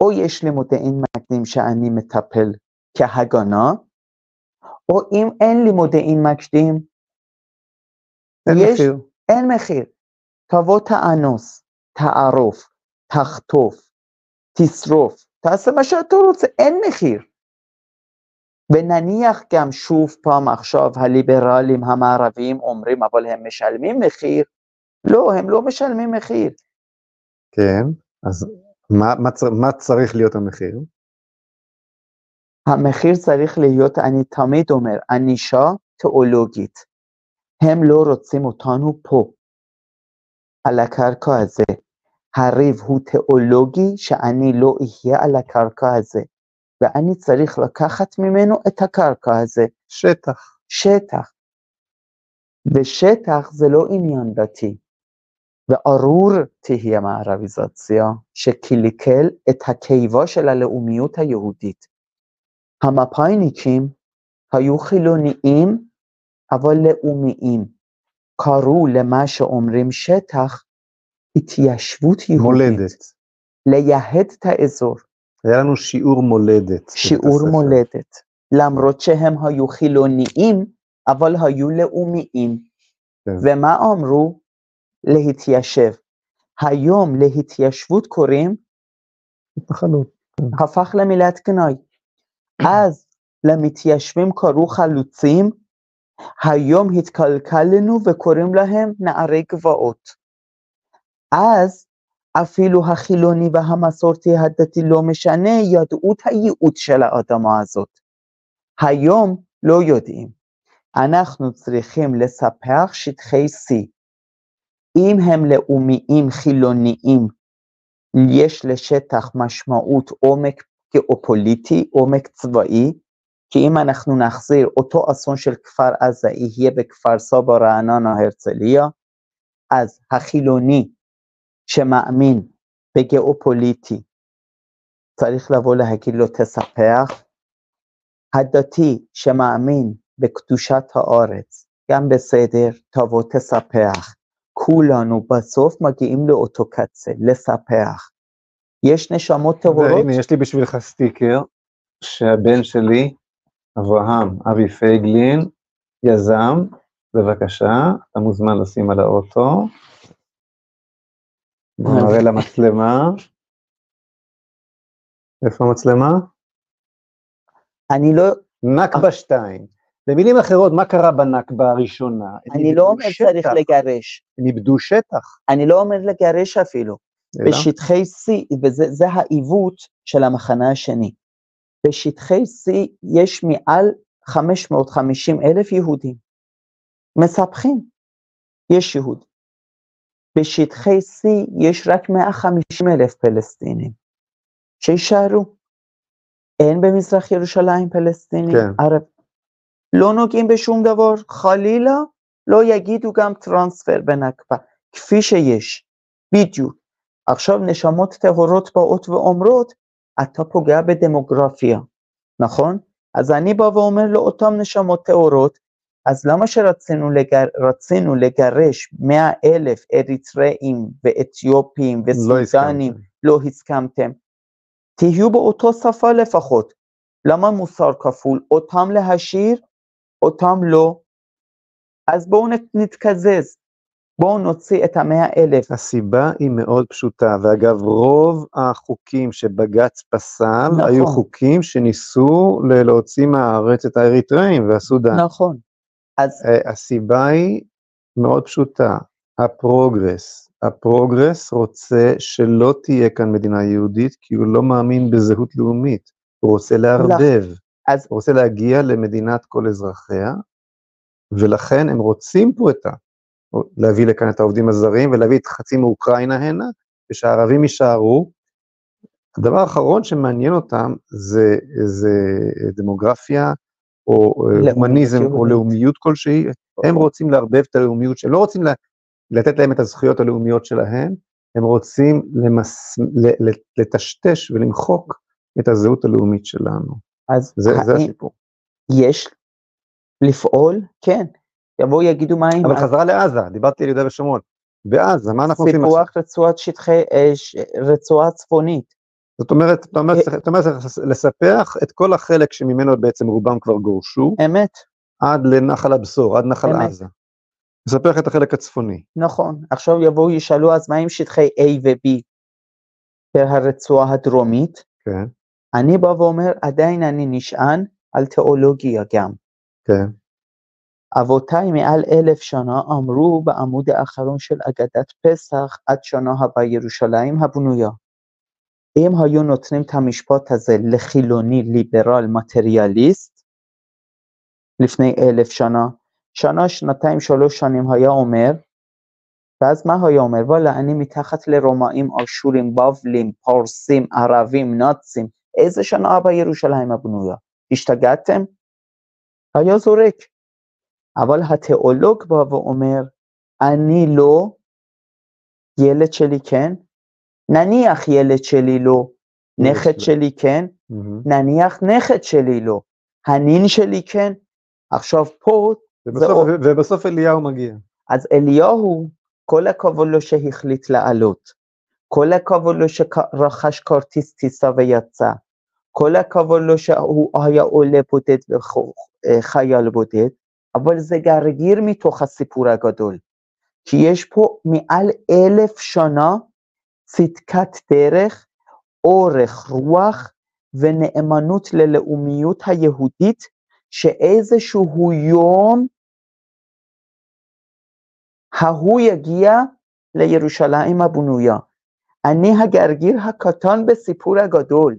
או יש לי מודיעין מקדים שאני מטפל כהגנה, או אם אין לי מודיעין מקדים, אין יש, מחיר. אין מחיר. תבוא תאנוס, תערוף, תחטוף, תשרוף, תעשה מה שאתה רוצה, אין מחיר. ונניח גם שוב פעם עכשיו הליברלים המערביים אומרים אבל הם משלמים מחיר, לא, הם לא משלמים מחיר. כן, אז מה, מה, צר, מה צריך להיות המחיר? המחיר צריך להיות, אני תמיד אומר, ענישה תיאולוגית. הם לא רוצים אותנו פה, על הקרקע הזה. הריב הוא תיאולוגי שאני לא אהיה על הקרקע הזה, ואני צריך לקחת ממנו את הקרקע הזה, שטח. שטח. ושטח זה לא עניין דתי. וארור תהיה מערביזציה שקלקל את הקיבה של הלאומיות היהודית. המפא"יניקים היו חילוניים אבל לאומיים. קראו למה שאומרים שטח התיישבות יהודית. מולדת. לייהד את האזור, היה לנו שיעור מולדת. שיעור. מולדת. למרות שהם היו חילוניים, אבל היו לאומיים. כן. ומה אמרו? להתיישב. היום להתיישבות קוראים, התנחלות. הפך למילת גנאי. אז למתיישבים קראו חלוצים, היום התקלקלנו וקוראים להם נערי גבעות. אז אפילו החילוני והמסורתי הדתי לא משנה, ידעו את הייעוד של האדמה הזאת. היום לא יודעים. אנחנו צריכים לספח שטחי C. אם הם לאומיים חילוניים, יש לשטח משמעות עומק גיאופוליטי, עומק צבאי, כי אם אנחנו נחזיר אותו אסון של כפר עזה יהיה בכפר סבא, רעננה, הרצליה, אז החילוני שמאמין בגיאופוליטי צריך לבוא להגיד לו תספח, הדתי שמאמין בקדושת הארץ, גם בסדר, תבוא תספח. כולנו בסוף מגיעים לאותו קצה, לספח. יש נשמות טהורות, והנה, יש לי בשבילך סטיקר, שהבן שלי, אברהם אבי פייגלין, יזם, בבקשה, אתה מוזמן לשים על האוטו. נראה למצלמה. איפה המצלמה? אני לא, נכבה 2. במילים אחרות, מה קרה בנכבה הראשונה? אני לא אומר צריך שטח, לגרש, הם איבדו שטח. אני לא אומר לגרש אפילו. אלא? בשטחי C, וזה זה העיוות של המחנה השני. בשטחי C יש מעל 550 אלף יהודים. מספחים, יש יהוד. בשטחי C יש רק 150 אלף פלסטינים, שישארו. אין במזרח ירושלים פלסטינים, כן. ערב. לא נוגעים בשום דבר, חלילה לא יגידו גם טרנספר בנכבה, כפי שיש, בדיוק. עכשיו נשמות טהורות באות ואומרות, אתה פוגע בדמוגרפיה, נכון? אז אני בא ואומר לאותם נשמות טהורות, אז למה שרצינו לגר, רצינו לגרש 100 אלף אריתראים ואתיופים לא וסודנים, הסכמתם. לא הסכמתם? תהיו באותו שפה לפחות. למה מוסר כפול? אותם להשאיר, אותם לא. אז בואו נת- נתקזז, בואו נוציא את המאה אלף. הסיבה היא מאוד פשוטה, ואגב, רוב החוקים שבג"ץ פסל, נכון. היו חוקים שניסו להוציא מהארץ את האריתראים והסודן. נכון. אז אה, הסיבה היא מאוד פשוטה, הפרוגרס. הפרוגרס רוצה שלא תהיה כאן מדינה יהודית, כי הוא לא מאמין בזהות לאומית, הוא רוצה לערבב, אז הוא רוצה להגיע למדינת כל אזרחיה, ולכן הם רוצים פה את ה... להביא לכאן את העובדים הזרים ולהביא את חצי מאוקראינה הנה, ושהערבים יישארו. הדבר האחרון שמעניין אותם זה, זה דמוגרפיה, או לאומיות הומניזם, או. לאומיות כלשהי, הם רוצים לערבב את הלאומיות שלהם, לא רוצים לתת להם את הזכויות הלאומיות שלהם, הם רוצים למס, לטשטש ולמחוק את הזהות הלאומית שלנו. אז זה, זה האם הסיפור. יש לפעול? כן. יבואו יגידו מה אם אבל חזרה לעזה, דיברתי על יהודה ושומרון. בעזה, מה אנחנו עושים עכשיו? סיפוח רצועת שטחי, אה, רצועה צפונית. זאת אומרת, אתה אומר, אה, צריך- אתה אומר צריך לספח את כל החלק שממנו בעצם רובם כבר גורשו, אמת, עד לנחל הבשור, עד נחל. עזה. לספח את החלק הצפוני. נכון. עכשיו יבואו ישאלו אז מה עם שטחי A ו-B ברצועה הדרומית? כן, אני בא ואומר עדיין אני נשען על תיאולוגיה גם. כן, אבותיי מעל אלף שנה אמרו בעמוד האחרון של אגדת פסח עד שנה הבאה ירושלים הבנויה. אם היו נותנים את המשפט הזה לחילוני ליברל מטריאליסט לפני אלף שנה, שנה, שנתיים, שלוש שנים היה אומר, ואז מה היה אומר? וואלה, אני מתחת לרומאים, אשורים, בבלים, פרסים, ערבים, נאצים, איזה שנה הבאה ירושלים הבנויה? השתגעתם? היה זורק. אבל התיאולוג בא ואומר, אני לא, ילד שלי כן, נניח ילד שלי לא, נכד. שלי כן. נניח נכד שלי לא, הנין שלי כן. עכשיו פה, ובסוף- אליהו מגיע. אז אליהו, כל הכבוד לו שהחליט לעלות, כל הכבוד לו שרכש כרטיס טיסה ויצא, כל הכבוד לו שהוא היה עולה בודד וחייל בודד, אבל זה גרגיר מתוך הסיפור הגדול. כי יש פה מעל אלף שנה צדקת דרך, אורך רוח ונאמנות ללאומיות היהודית, שאיזשהו יום ההוא יגיע לירושלים הבנויה. אני הגרגיר הקטן בסיפור הגדול.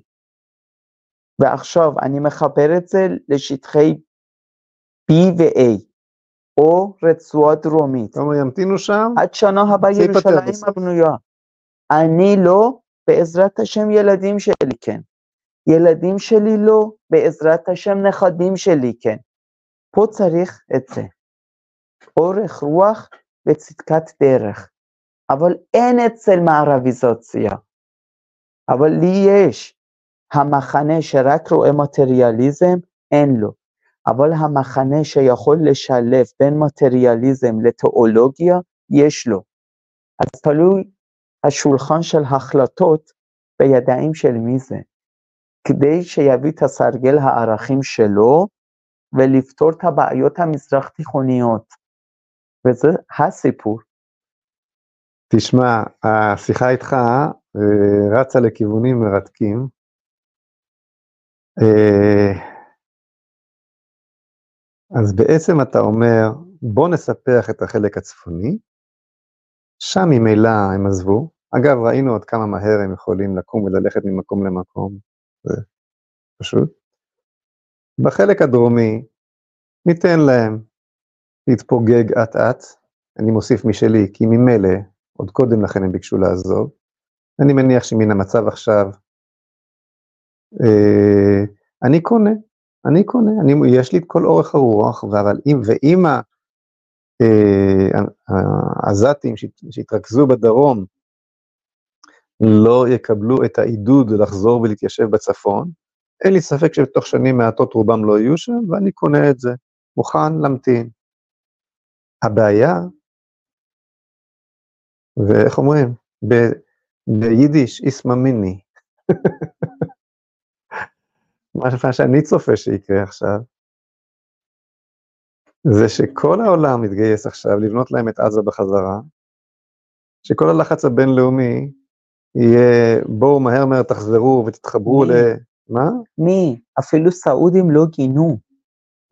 ועכשיו אני מחבר את זה לשטחי B ו-A, או רצועה דרומית. אומר, ימתינו שם, עד שנה הבאה ירושלים. הבנויה. אני לא, בעזרת השם ילדים שלי כן. ילדים שלי לא, בעזרת השם נכדים שלי כן. פה צריך את זה. אורך רוח וצדקת דרך. אבל אין אצל מערביזציה. אבל לי יש. המחנה שרק רואה מטריאליזם, אין לו. אבל המחנה שיכול לשלב בין מטריאליזם לתיאולוגיה, יש לו. אז תלוי השולחן של החלטות בידיים של מי זה. כדי שיביא את הסרגל הערכים שלו ולפתור את הבעיות המזרח תיכוניות. וזה הסיפור. תשמע, השיחה איתך אה, רצה לכיוונים מרתקים. אה, אז בעצם אתה אומר, בוא נספח את החלק הצפוני, שם ממילא הם עזבו. אגב, ראינו עד כמה מהר הם יכולים לקום וללכת ממקום למקום, זה פשוט. בחלק הדרומי, ניתן להם להתפוגג אט-אט, אני מוסיף משלי, כי ממילא עוד קודם לכן הם ביקשו לעזוב. אני מניח שמן המצב עכשיו, אה, אני קונה, אני קונה, אני, יש לי את כל אורך הרוח, אבל אם, ואם אה, העזתים שהתרכזו בדרום לא יקבלו את העידוד לחזור ולהתיישב בצפון, אין לי ספק שבתוך שנים מעטות רובם לא יהיו שם, ואני קונה את זה, מוכן להמתין. הבעיה, ואיך אומרים, ב, ביידיש, איסמא מיני. מה שאני צופה שיקרה עכשיו, זה שכל העולם מתגייס עכשיו לבנות להם את עזה בחזרה, שכל הלחץ הבינלאומי יהיה בואו מהר מהר תחזרו ותתחברו מי? ל... מה? מי? אפילו סעודים לא גינו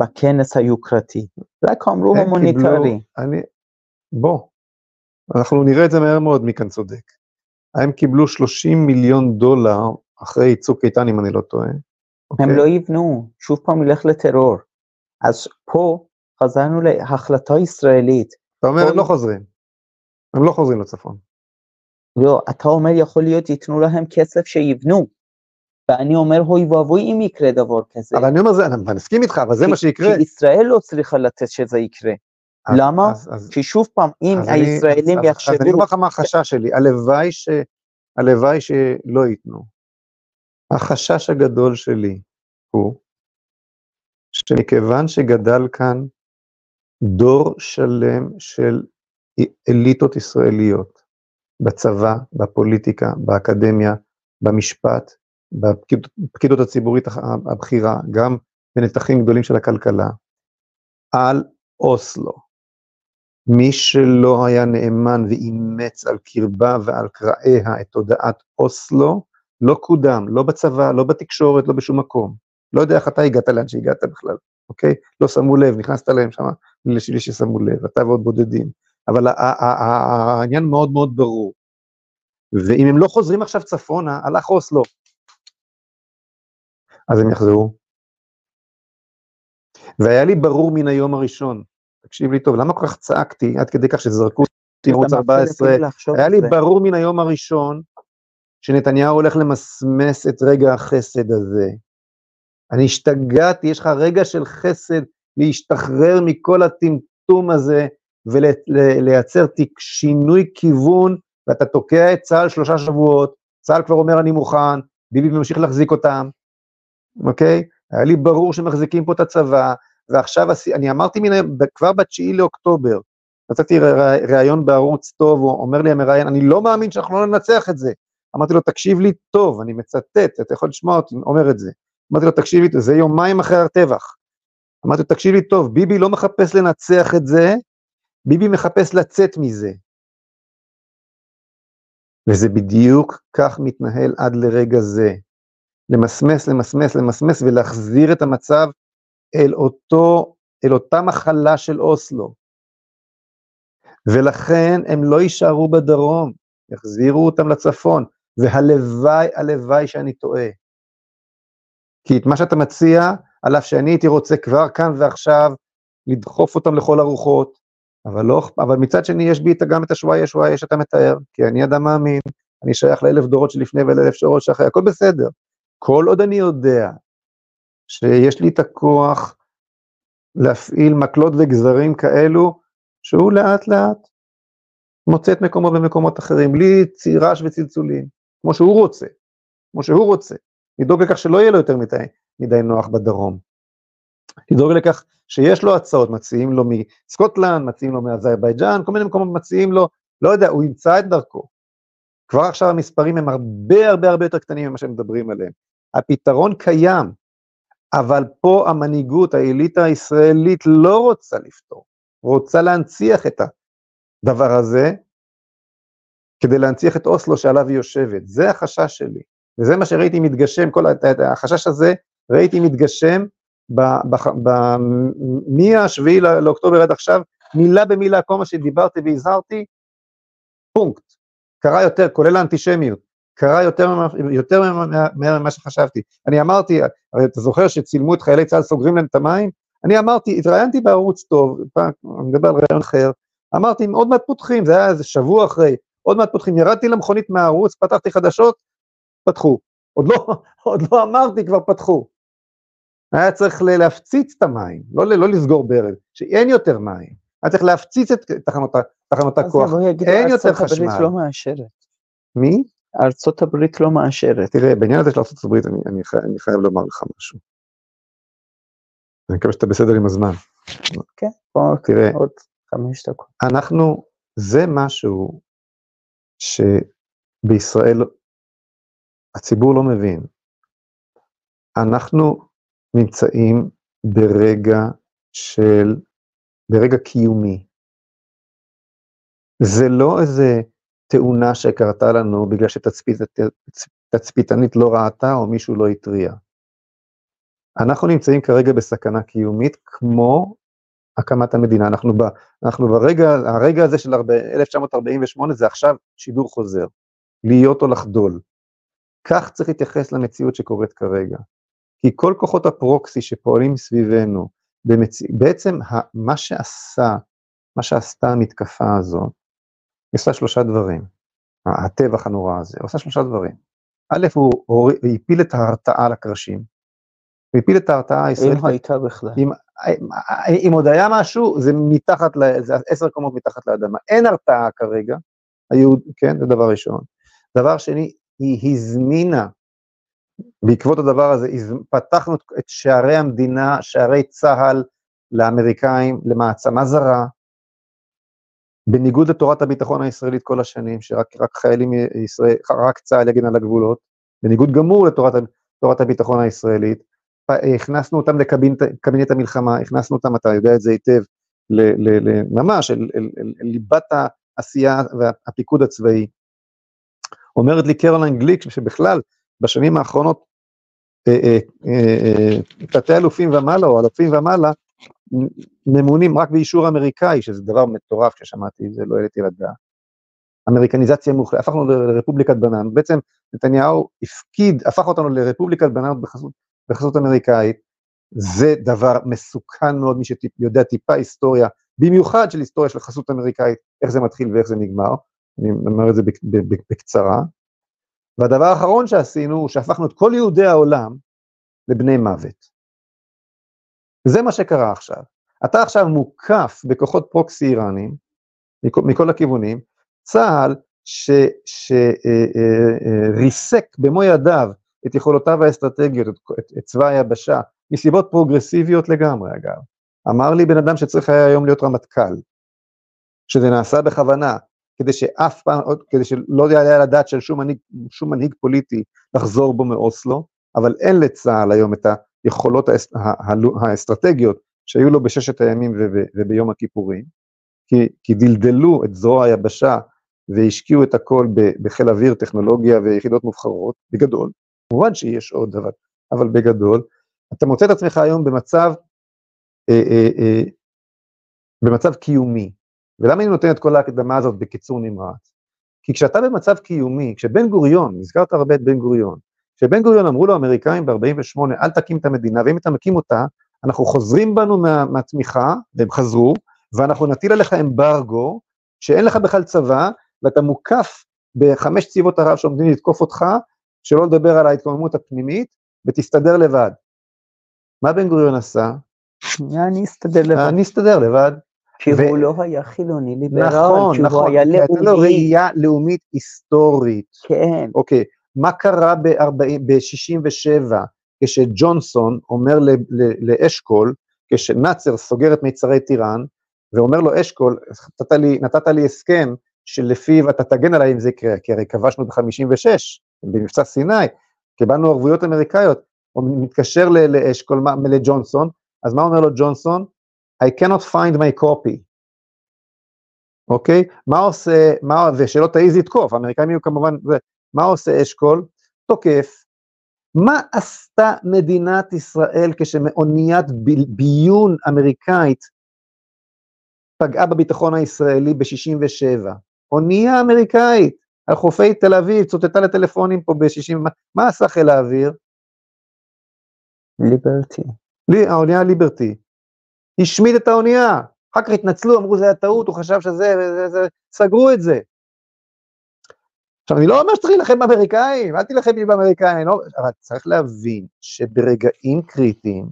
בכנס היוקרתי, רק אמרו הומניטרי. אני, בוא, אנחנו נראה את זה מהר מאוד מי כאן צודק. הם קיבלו 30 מיליון דולר אחרי צוק איתן, אם אני לא טועה. הם אוקיי? לא יבנו, שוב פעם ילך לטרור. אז פה חזרנו להחלטה ישראלית. אתה אומר, הם לא חוזרים. הם לא חוזרים לצפון. לא, אתה אומר יכול להיות ייתנו להם כסף שיבנו. ואני אומר אוי ואבוי אם יקרה דבר כזה. אבל אני אומר, זה, אני מסכים איתך, אבל זה כי- מה שיקרה. כי ישראל לא צריכה לתת שזה יקרה. אז- למה? אז- אז- כי שוב פעם, אם אז אני- הישראלים אז- אז- אז אני יחשבו, אומר לך מה החשש שלי, הלוואי ש... הלוואי שלא ייתנו. החשש הגדול שלי הוא שמכיוון שגדל כאן דור שלם של אליטות ישראליות, בצבא, בפוליטיקה, באקדמיה, במשפט, בפקידות הציבורית הבכירה, גם בנתחים גדולים של הכלכלה, על אוסלו. מי שלא היה נאמן ואימץ על קרבה ועל קרעיה את תודעת אוסלו, לא קודם, לא בצבא, לא בתקשורת, לא בשום מקום. לא יודע איך אתה הגעת לאן שהגעת בכלל, אוקיי? לא שמו לב, נכנסת להם שם, לשלי ששמו לב, אתה ועוד בודדים. אבל העניין מאוד מאוד ברור. ואם הם לא חוזרים עכשיו צפונה, הלך אוסלו. אז הם יחזרו. והיה לי ברור מן היום הראשון, תקשיב לי טוב, למה כל כך צעקתי עד כדי כך שזרקו אותי מפחיד 14, אפילו לחשוב היה לי. ברור מן היום הראשון שנתניהו הולך למסמס את רגע החסד הזה. אני השתגעתי, יש לך רגע של חסד להשתחרר מכל הטמטום הזה ולייצר שינוי כיוון, ואתה תוקע את צה"ל שלושה שבועות, צה"ל כבר אומר אני מוכן, ביבי ממשיך להחזיק אותם, אוקיי? היה לי ברור שמחזיקים פה את הצבא, ועכשיו אני אמרתי מן, כבר בתשיעי לאוקטובר, נתתי ראיון בערוץ טוב, הוא אומר לי המראיין, אני לא מאמין שאנחנו לא ננצח את זה. אמרתי לו, תקשיב לי טוב, אני מצטט, אתה יכול לשמוע אותי אומר את זה. אמרתי לו, תקשיב לי, זה יומיים אחרי הטבח. אמרתי לו, תקשיב לי טוב, ביבי לא מחפש לנצח את זה, ביבי מחפש לצאת מזה. וזה בדיוק כך מתנהל עד לרגע זה. למסמס, למסמס, למסמס, ולהחזיר את המצב אל אותו, אל אותה מחלה של אוסלו. ולכן הם לא יישארו בדרום, יחזירו אותם לצפון, והלוואי, הלוואי שאני טועה. כי את מה שאתה מציע, על אף שאני הייתי רוצה כבר כאן ועכשיו לדחוף אותם לכל הרוחות, אבל, לא, אבל מצד שני יש בי גם את השבועי השבועי שאתה מתאר, כי אני אדם מאמין, אני שייך לאלף דורות שלפני ולאלף דורות שאחרי, הכל בסדר. כל עוד אני יודע שיש לי את הכוח להפעיל מקלות וגזרים כאלו, שהוא לאט לאט מוצא את מקומו במקומות אחרים, בלי רעש וצלצולים, כמו שהוא רוצה, כמו שהוא רוצה, לדאוג לכך שלא יהיה לו יותר מדי, מדי נוח בדרום. לדאוג לכך שיש לו הצעות, מציעים לו מסקוטלנד, מציעים לו מאזרבייג'אן, כל מיני מקומות מציעים לו, לא יודע, הוא ימצא את דרכו. כבר עכשיו המספרים הם הרבה הרבה הרבה יותר קטנים ממה שהם מדברים עליהם. הפתרון קיים, אבל פה המנהיגות, האליטה הישראלית לא רוצה לפתור, רוצה להנציח את הדבר הזה, כדי להנציח את אוסלו שעליו היא יושבת. זה החשש שלי, וזה מה שראיתי מתגשם, כל החשש הזה ראיתי מתגשם מהשביעי לאוקטובר עד עכשיו, מילה במילה, כל מה שדיברתי והזהרתי, פונקט. קרה יותר, כולל האנטישמיות, קרה יותר, יותר ממה שחשבתי. אני אמרתי, הרי אתה זוכר שצילמו את חיילי צה"ל סוגרים להם את המים? אני אמרתי, התראיינתי בערוץ טוב, פעם, אני מדבר על רעיון אחר, אמרתי, עוד מעט פותחים, זה היה איזה שבוע אחרי, עוד מעט פותחים, ירדתי למכונית מהערוץ, פתחתי חדשות, פתחו. עוד לא, עוד לא אמרתי, כבר פתחו. היה צריך להפציץ את המים, לא, לא לסגור ברז, שאין יותר מים. היה צריך להפציץ את תחנות, תחנות הכוח, אין יותר חשמל. ארצות הברית לא מאשרת. מי? ארצות הברית לא מאשרת. תראה, בעניין הזה של ארצות הברית, אני, אני, חי, אני חייב לומר לך משהו. אני מקווה שאתה בסדר עם הזמן. כן, בוא, תראה, עוד חמש דקות. אנחנו, זה משהו שבישראל הציבור לא מבין. אנחנו נמצאים ברגע של, ברגע קיומי. זה לא איזה תאונה שקרתה לנו בגלל שתצפיתנית לא ראתה או מישהו לא התריע. אנחנו נמצאים כרגע בסכנה קיומית כמו הקמת המדינה. אנחנו, ב, אנחנו ברגע, הרגע הזה של 1948 זה עכשיו שידור חוזר, להיות או לחדול. כך צריך להתייחס למציאות שקורית כרגע. כי כל כוחות הפרוקסי שפועלים סביבנו, במצ... בעצם מה שעשה, מה שעשתה המתקפה הזאת, היא עושה שלושה דברים, הטבח הנורא הזה, עושה שלושה דברים. א', הוא, הוא הפיל את ההרתעה לקרשים, הוא הפיל את ההרתעה הישראלית. אם הייתה בכלל. אם, אם עוד היה משהו, זה מתחת, זה עשר קומות מתחת לאדמה. אין הרתעה כרגע, היהוד, כן, זה דבר ראשון. דבר שני, היא הזמינה, בעקבות הדבר הזה, פתחנו את שערי המדינה, שערי צה"ל לאמריקאים, למעצמה זרה, בניגוד לתורת הביטחון הישראלית כל השנים, שרק רק חיילים ישראל, רק צה"ל יגן על הגבולות, בניגוד גמור לתורת הביטחון הישראלית, הכנסנו אותם לקבינט המלחמה, הכנסנו אותם, אתה יודע את זה היטב, ל, ל, ל, ממש אל, אל, אל, אל ליבת העשייה והפיקוד הצבאי. אומרת לי קרוליין גליק, שבכלל בשנים האחרונות אה, אה, אה, תתי אלופים ומעלה, או אלופים ומעלה, ממונים רק באישור אמריקאי, שזה דבר מטורף כששמעתי את זה, לא העליתי לדעת. אמריקניזציה מוחלטת, הפכנו לרפובליקת בננות, בעצם נתניהו הפקיד, הפך אותנו לרפובליקת בננות בחסות, בחסות אמריקאית, זה דבר מסוכן מאוד, מי שיודע טיפה היסטוריה, במיוחד של היסטוריה של חסות אמריקאית, איך זה מתחיל ואיך זה נגמר, אני אומר את זה בקצרה. והדבר האחרון שעשינו, הוא שהפכנו את כל יהודי העולם לבני מוות. זה מה שקרה עכשיו. אתה עכשיו מוקף בכוחות פרוקסי איראנים, מכל, הכיוונים, צה"ל שריסק אה, אה, אה, במו ידיו את יכולותיו האסטרטגיות, את, את, את צבא היבשה, מסיבות פרוגרסיביות לגמרי אגב. אמר לי בן אדם שצריך היה היום להיות רמטכ"ל, שזה נעשה בכוונה, כדי שאף פעם, כדי שלא יעלה על הדעת של שום מנהיג, שום מנהיג פוליטי לחזור בו מאוסלו, אבל אין לצה"ל היום את היכולות האסטרטגיות שהיו לו בששת הימים וביום הכיפורים, כי, כי דלדלו את זרוע היבשה והשקיעו את הכל בחיל אוויר, טכנולוגיה ויחידות מובחרות, בגדול, כמובן שיש עוד דבר, אבל בגדול, אתה מוצא את עצמך היום במצב, אה, אה, אה, במצב קיומי. ולמה אני נותן את כל ההקדמה הזאת בקיצור נמרץ? כי כשאתה במצב קיומי, כשבן גוריון, הזכרת הרבה את בן גוריון, כשבן גוריון אמרו לו האמריקאים ב-48, אל תקים את המדינה, ואם אתה מקים אותה, אנחנו חוזרים בנו מה, מהתמיכה, והם חזרו, ואנחנו נטיל עליך אמברגו, שאין לך בכלל צבא, ואתה מוקף בחמש צבאות ערב שעומדים לתקוף אותך, שלא לדבר על ההתקוממות הפנימית, ותסתדר לבד. מה בן גוריון עשה? אני אסתדר לבד. אני אסתדר לבד. כי ו... הוא לא היה חילוני ליברל, נכון, שהוא נכון, היה לאומי. הייתה לו ראייה לאומית היסטורית. כן. אוקיי, מה קרה ב-67, כשג'ונסון אומר לאשכול, כשנאצר סוגר את מיצרי טיראן, ואומר לו אשכול, נתת לי, נתת לי הסכם שלפיו אתה תגן עליי אם זה יקרה, כי הרי כבשנו ב-56, במבצע סיני, קיבלנו ערבויות אמריקאיות, הוא מתקשר לאשכול, לג'ונסון, אז מה אומר לו ג'ונסון? I cannot find my copy. אוקיי? מה עושה, מה, ושלא תעיז לתקוף, האמריקאים יהיו כמובן, זה, מה עושה אשכול? תוקף. מה עשתה מדינת ישראל כשמאוניית ביון אמריקאית פגעה בביטחון הישראלי ב-67? אונייה אמריקאית על חופי תל אביב, צוטטה לטלפונים פה ב-60, מה, מה עשה חיל האוויר? ליברטי. לי, האונייה ליברטי. השמיד את האונייה, אחר כך התנצלו, אמרו זה היה טעות, הוא חשב שזה, זה, זה, סגרו את זה. עכשיו, אני לא אומר שצריך להילחם באמריקאים, אל תילחם לי באמריקאים, לא, אבל צריך להבין שברגעים קריטיים,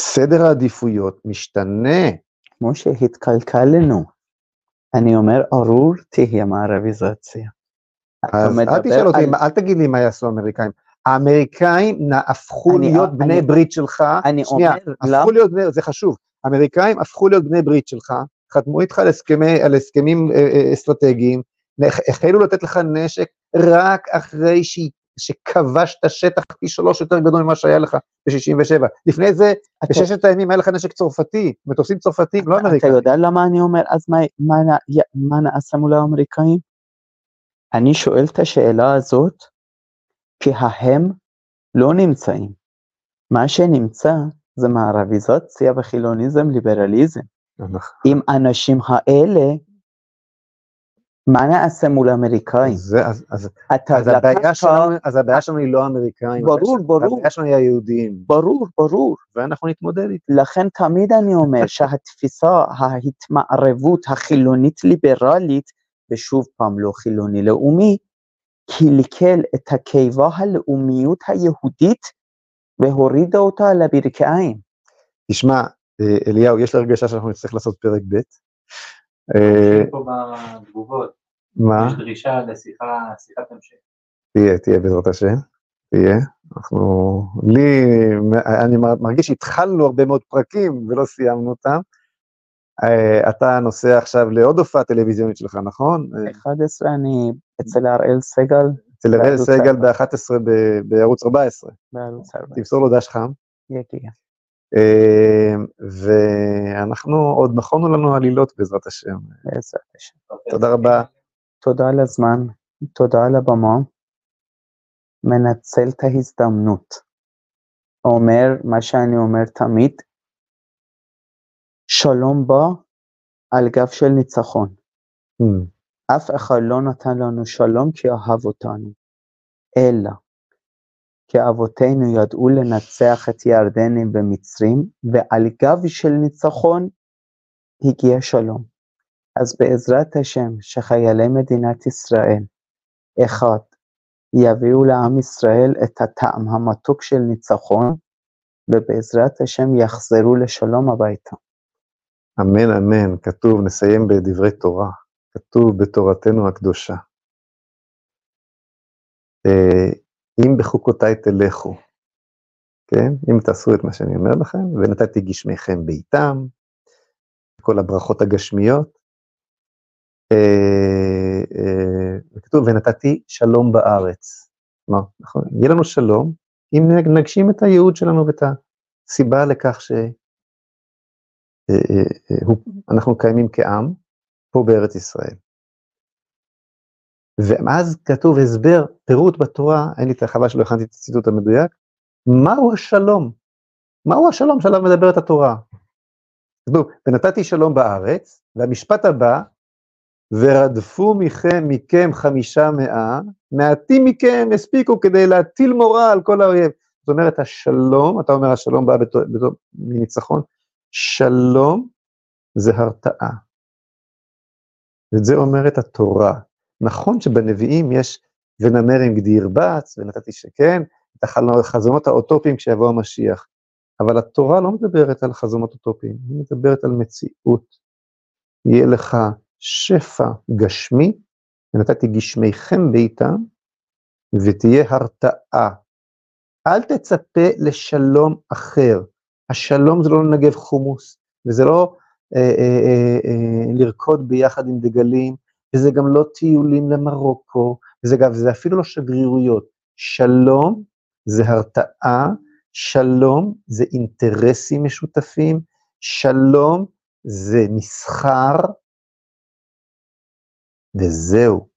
סדר העדיפויות משתנה. כמו שהתקלקלנו. אני אומר, ארור תהיה מערביזציה. אז אל תשאל אותי, על- אל תגיד לי מה יעשו האמריקאים. האמריקאים הפכו אני- להיות בני אני- ברית שלך, אני שנייה, אומר, הפכו להיות בני, זה חשוב, האמריקאים הפכו להיות בני ברית שלך, חתמו איתך על, הסכמי, על הסכמים אה, אה, אסטרטגיים, החלו לתת לך נשק רק אחרי ש, שכבשת שטח פי שלוש יותר גדול ממה שהיה לך ב-67. לפני זה, אתה- בששת הימים היה לך נשק צרפתי, מטוסים צרפתיים, לא אתה אמריקאים. יודע למה אני אומר, אז מה, מה, מה נעשה מול האמריקאים? אני שואל את השאלה הזאת, כי ההם לא נמצאים. מה שנמצא זה מערביזציה וחילוניזם, ליברליזם. עם האנשים האלה, מה נעשה מול האמריקאים? זה, אז, אז, אז, הבעיה שלנו, אז הבעיה שלנו היא לא האמריקאים, ברור, ברור. הבעיה שלנו היא היהודים, ברור, ברור. ואנחנו נתמודד איתה. לכן תמיד אני אומר שהתפיסה, ההתמערבות החילונית ליברלית, ושוב פעם לא חילוני לאומי, קלקל את הקיבה הלאומיות היהודית והורידה אותה על הברכיים. תשמע, אה, אליהו, יש לי הרגשה שאנחנו נצטרך לעשות פרק ב'. אה, פה בתגובות, מה? יש דרישה לשיחה, שיחת המשך. תהיה, תהיה בעזרת השם, תהיה. אנחנו, לי, אני מרגיש שהתחלנו הרבה מאוד פרקים ולא סיימנו אותם. אה, אתה נוסע עכשיו לעוד הופעה טלוויזיונית שלך, נכון? אה, 11 אני אצל הראל סגל אצל אראל בערוץ סגל ארבע. ב-11 בערוץ 14. בערוץ 4. תמסור לו דש חם. יגיע. אה, ואנחנו, עוד נכונו לנו עלילות בעזרת השם. בעזרת השם. תודה רבה. תודה על הזמן, תודה על הבמה. מנצל את ההזדמנות. אומר מה שאני אומר תמיד, שלום בא על גב של ניצחון. Hmm. אף אחד לא נתן לנו שלום כי אהב אותנו, אלא כי אבותינו ידעו לנצח את ירדנים במצרים, ועל גב של ניצחון הגיע שלום. אז בעזרת השם, שחיילי מדינת ישראל, אחד, יביאו לעם ישראל את הטעם המתוק של ניצחון, ובעזרת השם יחזרו לשלום הביתה. אמן אמן, כתוב, נסיים בדברי תורה, כתוב בתורתנו הקדושה. אה, אם בחוקותיי תלכו, כן? אם תעשו את מה שאני אומר לכם, ונתתי גשמיכם בעיתם, כל הברכות הגשמיות, אה, אה, וכתוב, ונתתי שלום בארץ. כלומר, נכון, יהיה לנו שלום, אם נגשים את הייעוד שלנו ואת הסיבה לכך ש... אנחנו קיימים כעם פה בארץ ישראל. ואז כתוב הסבר, פירוט בתורה, אין לי את החווה שלא הכנתי את הציטוט המדויק, מהו השלום? מהו השלום שעליו מדברת התורה? כתוב, ונתתי שלום בארץ, והמשפט הבא, ורדפו מכם, מכם חמישה מאה, מעטים מכם הספיקו כדי להטיל מורא על כל האויב. זאת אומרת, השלום, אתה אומר השלום בא בתור, בתור מניצחון, שלום זה הרתעה. ואת זה אומרת התורה. נכון שבנביאים יש ונמר עם גדי ירבץ, ונתתי שכן, את החזונות האוטופיים כשיבוא המשיח. אבל התורה לא מדברת על חזונות אוטופיים, היא מדברת על מציאות. יהיה לך שפע גשמי, ונתתי גשמיכם בעיתם, ותהיה הרתעה. אל תצפה לשלום אחר. השלום זה לא לנגב חומוס, וזה לא אה, אה, אה, אה, לרקוד ביחד עם דגלים, וזה גם לא טיולים למרוקו, וזה גם, זה אפילו לא שגרירויות. שלום זה הרתעה, שלום זה אינטרסים משותפים, שלום זה מסחר, וזהו.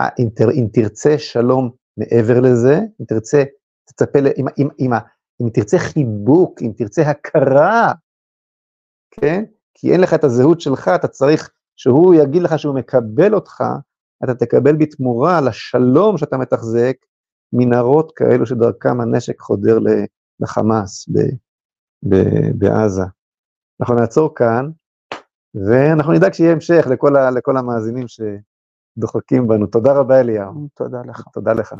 אה, אם, תר, אם תרצה שלום מעבר לזה, אם תרצה, תצפה, אם, אם, אם, אם תרצה חיבוק, אם תרצה הכרה, כן? כי אין לך את הזהות שלך, אתה צריך שהוא יגיד לך שהוא מקבל אותך, אתה תקבל בתמורה לשלום שאתה מתחזק, מנהרות כאלו שדרכם הנשק חודר לחמאס ב, ב, בעזה. אנחנו נעצור כאן, ואנחנו נדאג שיהיה המשך לכל, ה, לכל המאזינים ש, דוחקים בנו. תודה רבה, אליהו. תודה לך. תודה לך.